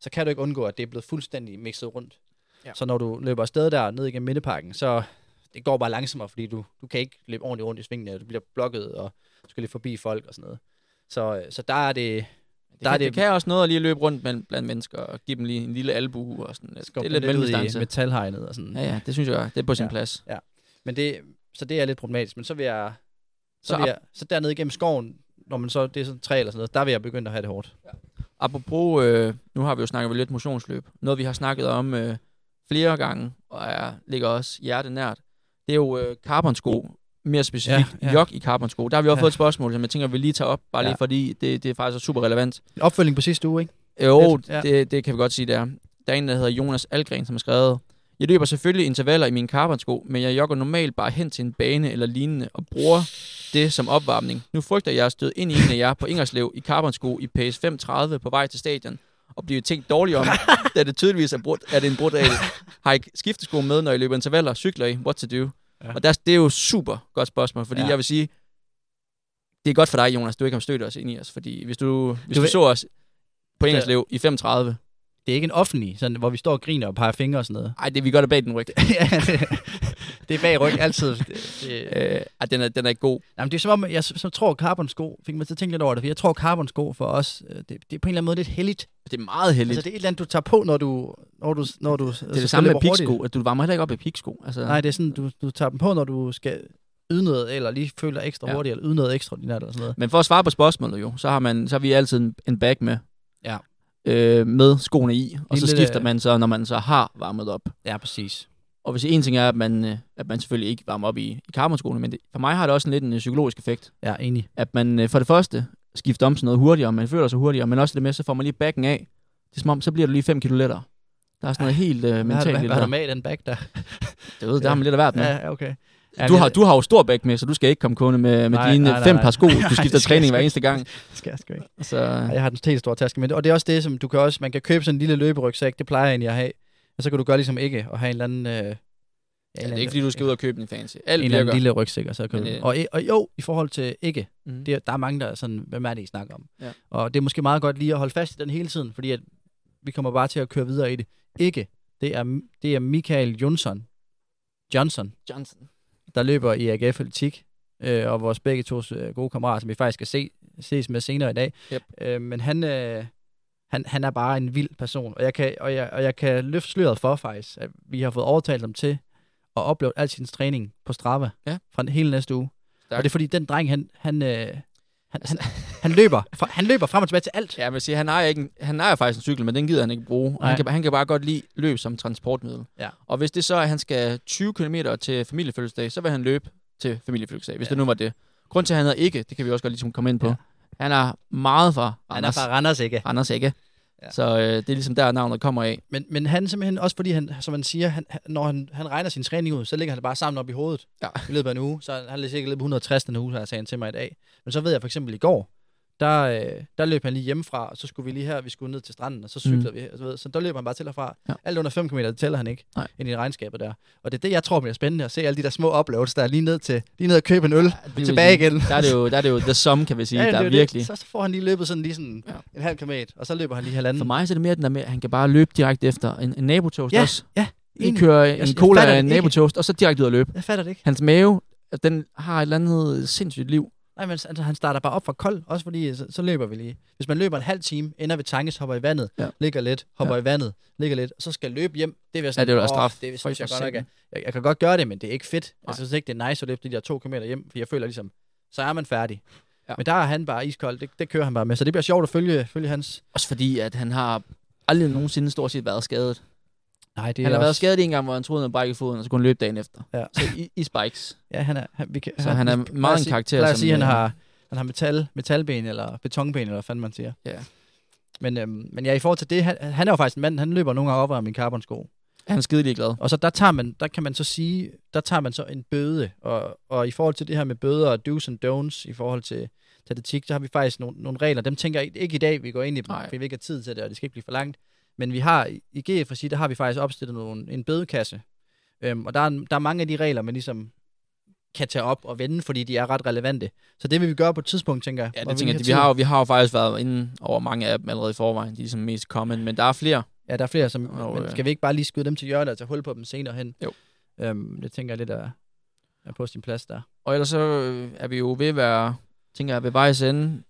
så kan du ikke undgå, at det er blevet fuldstændig mixet rundt. Ja. Så når du løber afsted der ned igennem midteparken, så det går bare langsommere, fordi du, du kan ikke løbe ordentligt rundt i svingene, og du bliver blokket, og du skal lige forbi folk og sådan noget. Så, øh, så der er det... Det, Der kan, er det, det- kan også noget at lige løbe rundt blandt, blandt mennesker og give dem lige en lille albue og sådan. Det er lidt ud i mellemdistance. metalhegnet og sådan. Ja, ja, det synes jeg, det er på sin Ja. plads. Men det, så det er lidt problematisk. Men så vil jeg... Så, Så vil jeg, så dernede igennem skoven, når man så, det er sådan træ eller sådan noget, der vil jeg begynde at have det hårdt. Apropos, øh, nu har vi jo snakket lidt motionsløb. Noget, vi har snakket om øh, flere gange, og er, ligger også hjerte nært, det er jo øh, carbonsko. Mere specifikt, ja, Ja, jog i carbonsko. Der har vi også Ja. fået et spørgsmål, som jeg tænker, vi lige tager op, bare lige Ja. fordi det, det er faktisk super relevant. En opfølging på sidste uge, ikke? Jo, Lidt, ja. det, det kan vi godt sige, det er. Der er en, der hedder Jonas Algren, som har skrevet, jeg løber selvfølgelig intervaller i mine carbonsko, men jeg jogger normalt bare hen til en bane eller lignende og bruger det som opvarmning. Nu frygter jeg at støde ind i en af jer på Ingerslev i carbonsko i pace 5.30 på vej til stadion og blive tænkt dårligt om, da det tydeligvis er, brudt, er det en brudt regel. Har I skiftesko med, når I løber intervaller? Cykler I? What to do? Ja. Og der, det er jo super godt spørgsmål, fordi ja. Jeg vil sige, det er godt for dig, Jonas, du ikke har stødt os ind i os, fordi hvis du, hvis du, Du ved- så os på Ingerslev i 5.30, Det er ikke en offentlig, sådan, hvor vi står og griner og peger fingre og sådan noget. ej, det vi gør det bag den ryg. ja, det, det er bag ryg altid. Det, det, Øh, den er, den er ikke god. Jamen, det er som om, jeg så tror carbonsko, fik mig til at tænke lidt over det, for jeg tror carbonsko for os, øh, det, det er på en eller anden måde lidt heldigt. Det er meget heldigt. Altså, det er et eller andet, du tager på, når du... Når du, når du det er det samme med piksko, at du varmer heller ikke op i piksko. Altså, Nej, det er sådan, du, du tager dem på, når du skal yde noget, eller lige føler ekstra Ja. ja. hurtigt, eller yde noget ekstraordinært, eller sådan noget. Men for at svare på spørgsmålet jo, så har, man, så har vi altid en, en bag med. Ja. Øh, med skoene i, og så skifter man så, når man så har varmet op. Ja, præcis. Og hvis en ting er, at man, øh, at man selvfølgelig ikke varmer op i, i carbonskoene, men det, for mig har det også en lidt en øh, psykologisk effekt. Ja, enig. At man øh, for det første skifter om til noget hurtigere, man føler sig hurtigere, men også det med, så får man lige backen af. Det er som om, så bliver du lige 5 kilo lettere. Der er sådan noget helt øh, mentalt hvad, er der der. med i den bag der? Det ved, der har man lidt af hvert med. Ja, okay. Ja, Du har, du har jo stor bæk med, så du skal ikke komme kunde med, med Nej, dine nej, nej, fem par sko. Du skifter træning hver eneste gang. Det skal jeg sgu ikke. Så, jeg har den helt store taske med det. Og det er også det, som du kan også, man kan købe sådan en lille løberygsæk, det plejer jeg egentlig at have. Og så kan du gøre ligesom ikke, og have en eller anden... Øh, ja, det er ikke fordi, du skal ud og købe en fancy. Alt en eller anden lille rygsæk, og så kan Men, du... Og, og jo, i forhold til ikke, Mhm. det, er- der er mange, der er sådan, hvem er det, I snakker om? Ja. Og det er måske meget godt lige at holde fast i den hele tiden, fordi at vi kommer bare til at køre videre i det. Ikke, det er, det er Michael Jonsson, Johnson, Johnson. Der løber i AGF Atletik, øh, og vores begge to øh, gode kammerater, som vi faktisk skal se, ses med senere i dag. Yep. Øh, men han, øh, han, han er bare en vild person, og jeg, kan, og, jeg, og jeg kan løfte sløret for faktisk, at vi har fået overtalt ham til at opleve al sin træning på Strava Ja. fra hele næste uge. Stærkt. Og det er fordi, den dreng, han, han, øh, han, han, han, løber, fra, han løber frem og tilbage til alt. Ja, jeg vil sige, han ejer, ikke en, han ejer faktisk en cykel, men den gider han ikke bruge. Han kan, han kan bare godt lide løb som transportmiddel. Ja. Og hvis det så er, at han skal 20 km til familiefødselsdag, så vil han løbe til familiefødselsdag, hvis Ja. det nu var det. Grund til, at han hedder ikke, det kan vi også godt ligesom komme ind på. Ja. Han er meget fra Han er fra Randers, ikke? Randers ikke. Ja. Så øh, det er ligesom der, navnet kommer af. Men, men han simpelthen, også fordi han, som man siger, han, når han, han regner sin træning ud, så ligger han det bare sammen op i hovedet Ja. i løbet af en uge. Så han har sikkert løbet 160 den uge, har sagde han til mig i dag. Men så ved jeg for eksempel i går, der, øh, der løb han lige hjemmefra, og så skulle vi lige her, vi skulle ned til stranden, og så cyklede Mm. vi. Og så, ved, så der løb han bare til og fra. Ja. Alt under 5 km, det tæller han ikke Nej. ind i regnskabet der. Og det er det, jeg tror bliver spændende, at se alle de der små uploads, der er lige ned til lige ned og købe en øl, det og vil tilbage igen. Der er det jo, der er det jo the sum, kan vi sige. Ja, der det er virkelig. Det. Så, så får han lige løbet sådan lige sådan Ja. en halv kilometer, og så løber han lige halvanden. For mig så er det mere den der med, at han kan bare løbe direkte efter en, en nabotoast Ja, også. ja, Lige enig. køre Jeg- en jeg cola af en det nabotoast, og så direkte ud og løbe. Jeg fatter det ikke. Hans mave, den har et eller andet sindssygt liv. Nej, men altså, han starter bare op fra kold, også fordi så, så løber vi lige. Hvis man løber en halv time, ender ved tankes, hopper i vandet, Ja. ja. ligger lidt, hopper Ja. ja. i vandet, ligger lidt, og så skal løbe hjem, det vil jeg Ja, sådan, det er straf. Det synes For jeg godt nok, jeg, jeg, kan godt gøre det, men det er ikke fedt. Nej. Jeg synes ikke, det er nice at løbe de der to kilometer hjem, for jeg føler ligesom, så er man færdig. Ja. Ja. Men der er han bare iskold, det, det kører han bare med, så det bliver sjovt at følge, følge hans... Også fordi, at han har aldrig nogensinde stort set været skadet. Nej, det Han er har været også, skadet en gang, hvor han troede, han brækket foden, og så kunne han løbe dagen efter. Ja. Så i, i spikes. Ja, han er... Han, vi kan, Så han er vi meget en karakter, at som, sige, han øh, har, han har metal, metalben, eller betonben, eller hvad fanden man siger. Ja. Men, øhm, men ja, i forhold til det, han, han er jo faktisk en mand, han løber nogle gange op af min carbonsko. Han er skidelig glad. Og så der tager man, der kan man så sige, der tager man så en bøde. Og, og i forhold til det her med bøder og do's and don'ts, i forhold til, til atletik, der har vi faktisk nogle, nogle regler. Dem tænker jeg ikke i dag, vi går ind i fordi vi ikke har tid til det, og det skal ikke blive for langt. Men vi har i- GF regi, der har vi faktisk opstillet nogle, en bødekasse. Øhm, og der er, der er mange af de regler, man ligesom kan tage op og vende, fordi de er ret relevante. Så det vil vi gøre på et tidspunkt, tænker jeg. Ja, det tænker jeg. Vi har, jo, vi har jo faktisk været inde over mange af dem allerede i forvejen. De er som mest common, men der er flere. Ja, der er flere, som, Og, men øh, skal vi ikke bare lige skyde dem til hjørnet og tage hul på dem senere hen? Jo. Øhm, det tænker jeg lidt er, er på sin plads der. Og ellers så øh, er vi jo ved at være, tænker jeg, ved vejs ende.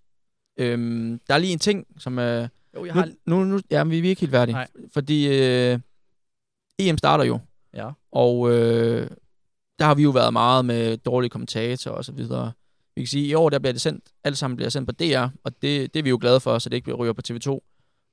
Øhm, der er lige en ting, som er... Jo, jeg Nu, har... nu, nu ja, vi er ikke helt færdige. Nej. Fordi øh, EM starter jo. Ja. Og øh, der har vi jo været meget med dårlige kommentatorer og så videre. Vi kan sige, at i år der bliver det sendt, alt sammen bliver sendt på DR, og det, det er vi jo glade for, så det ikke bliver ryger på TV2.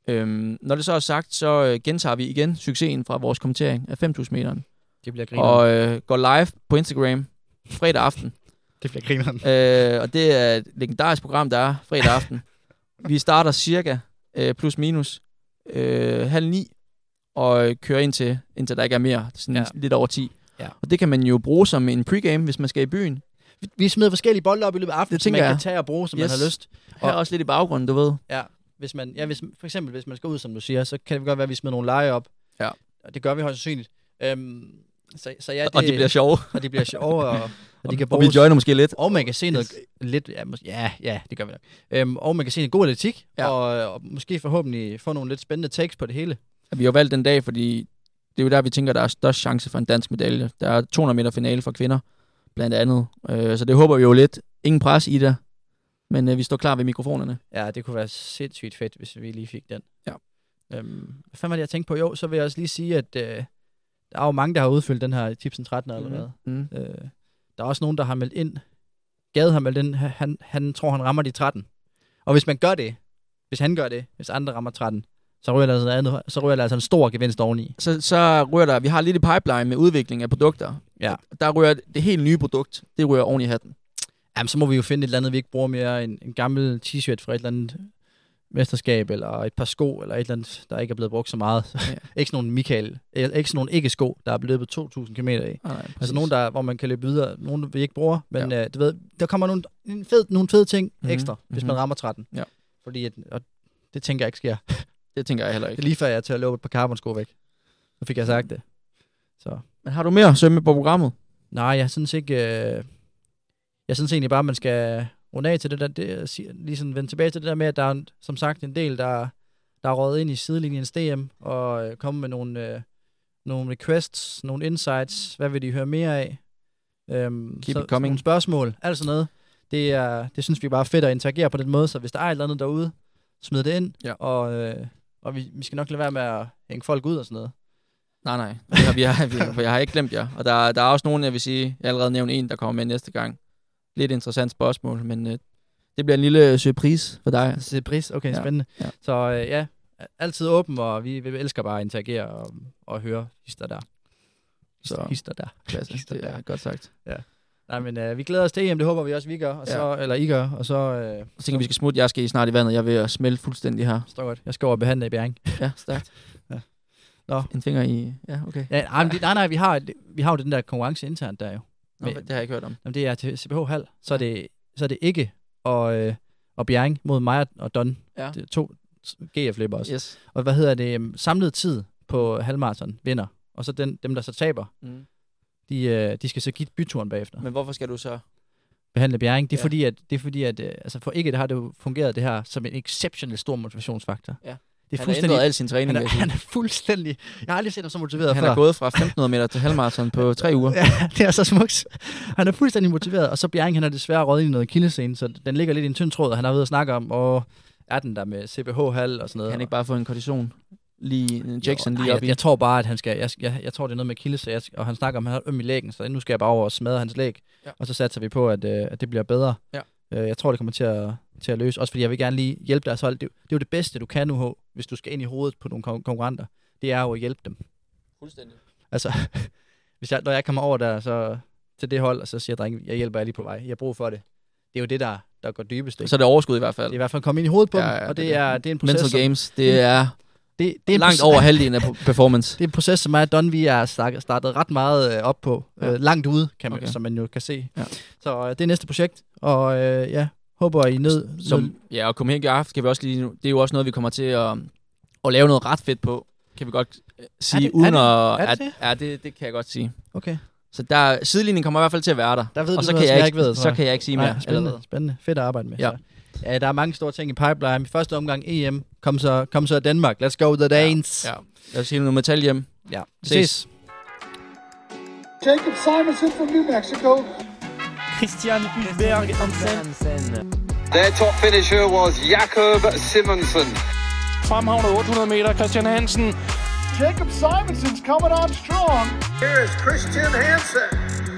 Øhm, når det så er sagt, så øh, gentager vi igen succesen fra vores kommentering af 5.000 meteren. Det bliver grineren. Og øh, går live på Instagram fredag aften. det bliver grineren. øh, og det er et legendarisk program, der er fredag aften. vi starter cirka øh, plus minus øh, halv ni, og kører ind til, indtil der ikke er mere, sådan ja. Lidt over 10. Ja. Og det kan man jo bruge som en pregame, hvis man skal i byen. Vi, vi smider forskellige bolde op i løbet af aftenen, som man tænker kan jeg. tage og bruge, som Yes. man har lyst. Her Og- også lidt i baggrunden, du ved. Ja, hvis man, ja hvis, for eksempel hvis man skal ud, som du siger, så kan det godt være, at vi smider nogle lege op. Ja. Og det gør vi højst sandsynligt. Øhm, så, så ja, det, og det bliver sjove. og de bliver sjove, og, og de kan Og vi bruges. joiner måske lidt. Og man kan se noget lidt, ja, mås- ja, ja, det gør vi nok. Øhm, og man kan se en god atletik, Ja. ja. og, og måske forhåbentlig få nogle lidt spændende takes på det hele. Vi har valgt den dag, fordi det er jo der, vi tænker, der er størst chance for en dansk medalje. Der er 200 meter finale for kvinder, blandt andet. Øh, så det håber vi jo lidt. Ingen pres i det, men øh, vi står klar ved mikrofonerne. Ja, det kunne være sindssygt fedt, hvis vi lige fik den. Ja. Øhm, hvad fanden var det, jeg tænkte på? Jo, så vil jeg også lige sige, at øh, der er jo mange, der har udfyldt den her tipsen 13 eller hvad. Mm. Øh, der er også nogen, der har meldt ind. Gade har meldt ind, han, han tror, han rammer de 13. Og hvis man gør det, hvis han gør det, hvis andre rammer 13, så ryger der altså, andet, så ryger der altså en stor gevinst oveni. Så, så ryger der, vi har lidt i pipeline med udvikling af produkter. Ja. Der ryger det helt nye produkt, det ryger oven i hatten. Jamen, så må vi jo finde et eller andet, vi ikke bruger mere. En, en gammel t-shirt fra et eller andet mesterskab, eller et par sko, eller et eller andet, der ikke er blevet brugt så meget. Ja. Ikke sådan nogle Michael, eller ikke sådan nogle ikke-sko, der er blevet løbet 2.000 km af. Nej, Altså nogle, der, hvor man kan løbe videre, nogle vi ikke bruger, men ja. øh, du ved, der kommer nogle, en fed, nogle fede ting Mhm, ekstra, mm-hmm. hvis mhm. man rammer 13. Ja. Fordi, at, og det tænker jeg ikke sker. Det tænker jeg heller Det ikke. er lige før jeg er til at løbe et par carbonsko væk. Så fik jeg sagt det. Så. Men har du mere sømme på programmet? Nej, jeg synes ikke... Øh, jeg synes egentlig bare, man skal runde af til det der, det, lige sådan vende tilbage til det der med, at der er som sagt en del, der, der er røget ind i sidelinjens DM og øh, kommet med nogle, øh, nogle requests, nogle insights, hvad vil de høre mere af? Øhm, Keep så, it coming. Nogle spørgsmål, alt sådan noget. Det, er, det synes vi bare er fedt at interagere på den måde, så hvis der er et eller andet derude, smid det ind, Ja. og, øh, og vi, vi skal nok lade være med at hænge folk ud og sådan noget. Nej, nej. Vi har, vi har, vi jeg har ikke glemt jer. Og der, der er også nogen, jeg vil sige, jeg allerede nævnt en, der kommer med næste gang. Lidt interessant spørgsmål, men øh, det bliver en lille surprise for dig. Pris, okay, Ja, ja. spændende. ja. Ja. Så øh, ja, altid åben, og vi, vi elsker bare at interagere og, og høre hister der. Så Hister der. klasse. Hister Det er der. godt sagt. Nej, men øh, vi glæder os til EM, det håber vi også, vi gør, og så, eller I gør, og så øh, Så tænker vi, vi skal smutte. Jeg skal snart i vandet. Jeg at smelte fuldstændig her. står godt. Jeg skal over og behandle i Bjerring. Ja, stærkt. Ja. Nå. En finger i... Ja, okay. Ja, nej, nej, nej, vi har, vi har jo den der konkurrence internt der jo. Nå, Men- det har jeg ikke hørt om. Jamen, det er til CBH Hal, så er det, så er det ikke og, øh, og Bjerring mod mig og Don. Ja. Det er to GF-løber også. Yes. Og hvad hedder det? øhm, Samlet tid på halvmarathon vinder. Og så den, dem, der så taber, Mm. de, øh, de skal så give byturen bagefter. Men hvorfor skal du så... Behandle Bjerring. Det er Ja. fordi, at, det er fordi, at øh, altså for ikke, det har det jo fungeret det her som en exceptionel stor motivationsfaktor. Ja. Det er Han har ændret al sin træning. han, er, jeg han er fuldstændig... Jeg har aldrig set ham så motiveret Han før. er gået fra 1500 meter til halvmarathon på tre uger. Ja, det er så smukt. Han er fuldstændig motiveret, og så Bjerring, han har desværre røget i noget kildescene, så den ligger lidt i en tynd tråd, og han har været at snakke om, og er den der med CBH-hal og sådan noget. Kan han ikke bare få en kondition? Lige Jackson Jo, lige op i? jeg, jeg, tror bare, at han skal... Jeg, jeg, jeg tror, det er noget med kildes, jeg, og han snakker om, at han har øm i lægen, så nu skal jeg bare over og smadre hans læg. Ja. Og så satser vi på, at, øh, at det bliver bedre. Ja. Øh, jeg tror, det kommer til at, til at løse. Også fordi jeg vil gerne lige hjælpe deres hold. Det, det er jo det bedste, du kan nu, hvis du skal ind i hovedet på nogle kon- konkurrenter. Det er jo at hjælpe dem. Fuldstændig. Altså, hvis jeg, når jeg kommer over der så, til det hold, og så siger jeg, drenge, jeg hjælper jer lige på vej. Jeg har brug for det. Det er jo det, der, der går dybest. Ikke? Så er det overskud i hvert fald. Det er i hvert fald at komme ind i hovedet på Ja, ja, dem, og det det, er er, det. er en proces, Mental som, games, det er det, det er langt proces- over halvdelen af performance. Det er en proces, som er Don, vi er startet ret meget øh, op på. Ja. Øh, langt ude, kan man, okay. som man jo kan se. Ja. Så øh, det er næste projekt, og øh, ja, håber I ned. Som, ja, og komme hen i aften kan vi også lige, det er jo også noget, vi kommer til at, at lave noget ret fedt på, kan vi godt øh, sige, det- uden er det- at... er det det? Ja, det, det kan jeg godt sige. Okay. Så der, sidelinjen kommer i hvert fald til at være der. Der ved og du så noget, kan jeg, jeg ikke, ved, så kan jeg ikke sige mere. Nej, spændende, allerede. spændende. Fedt at arbejde med. Ja. Så. ja, der er mange store ting i pipeline. Første omgang EM. Kom så, kom så Danmark. Let's go the Danes. Ja. Lad os hive noget metal hjem. ja. Ses. Ses. Jacob Simonson from New Mexico. Christian Hulberg Hansen. Their top finisher was Jakob Simonsen. Fremhavnet 800 meter, Christian Hansen. Jacob Simonson's coming on strong. Here is Christian Hansen.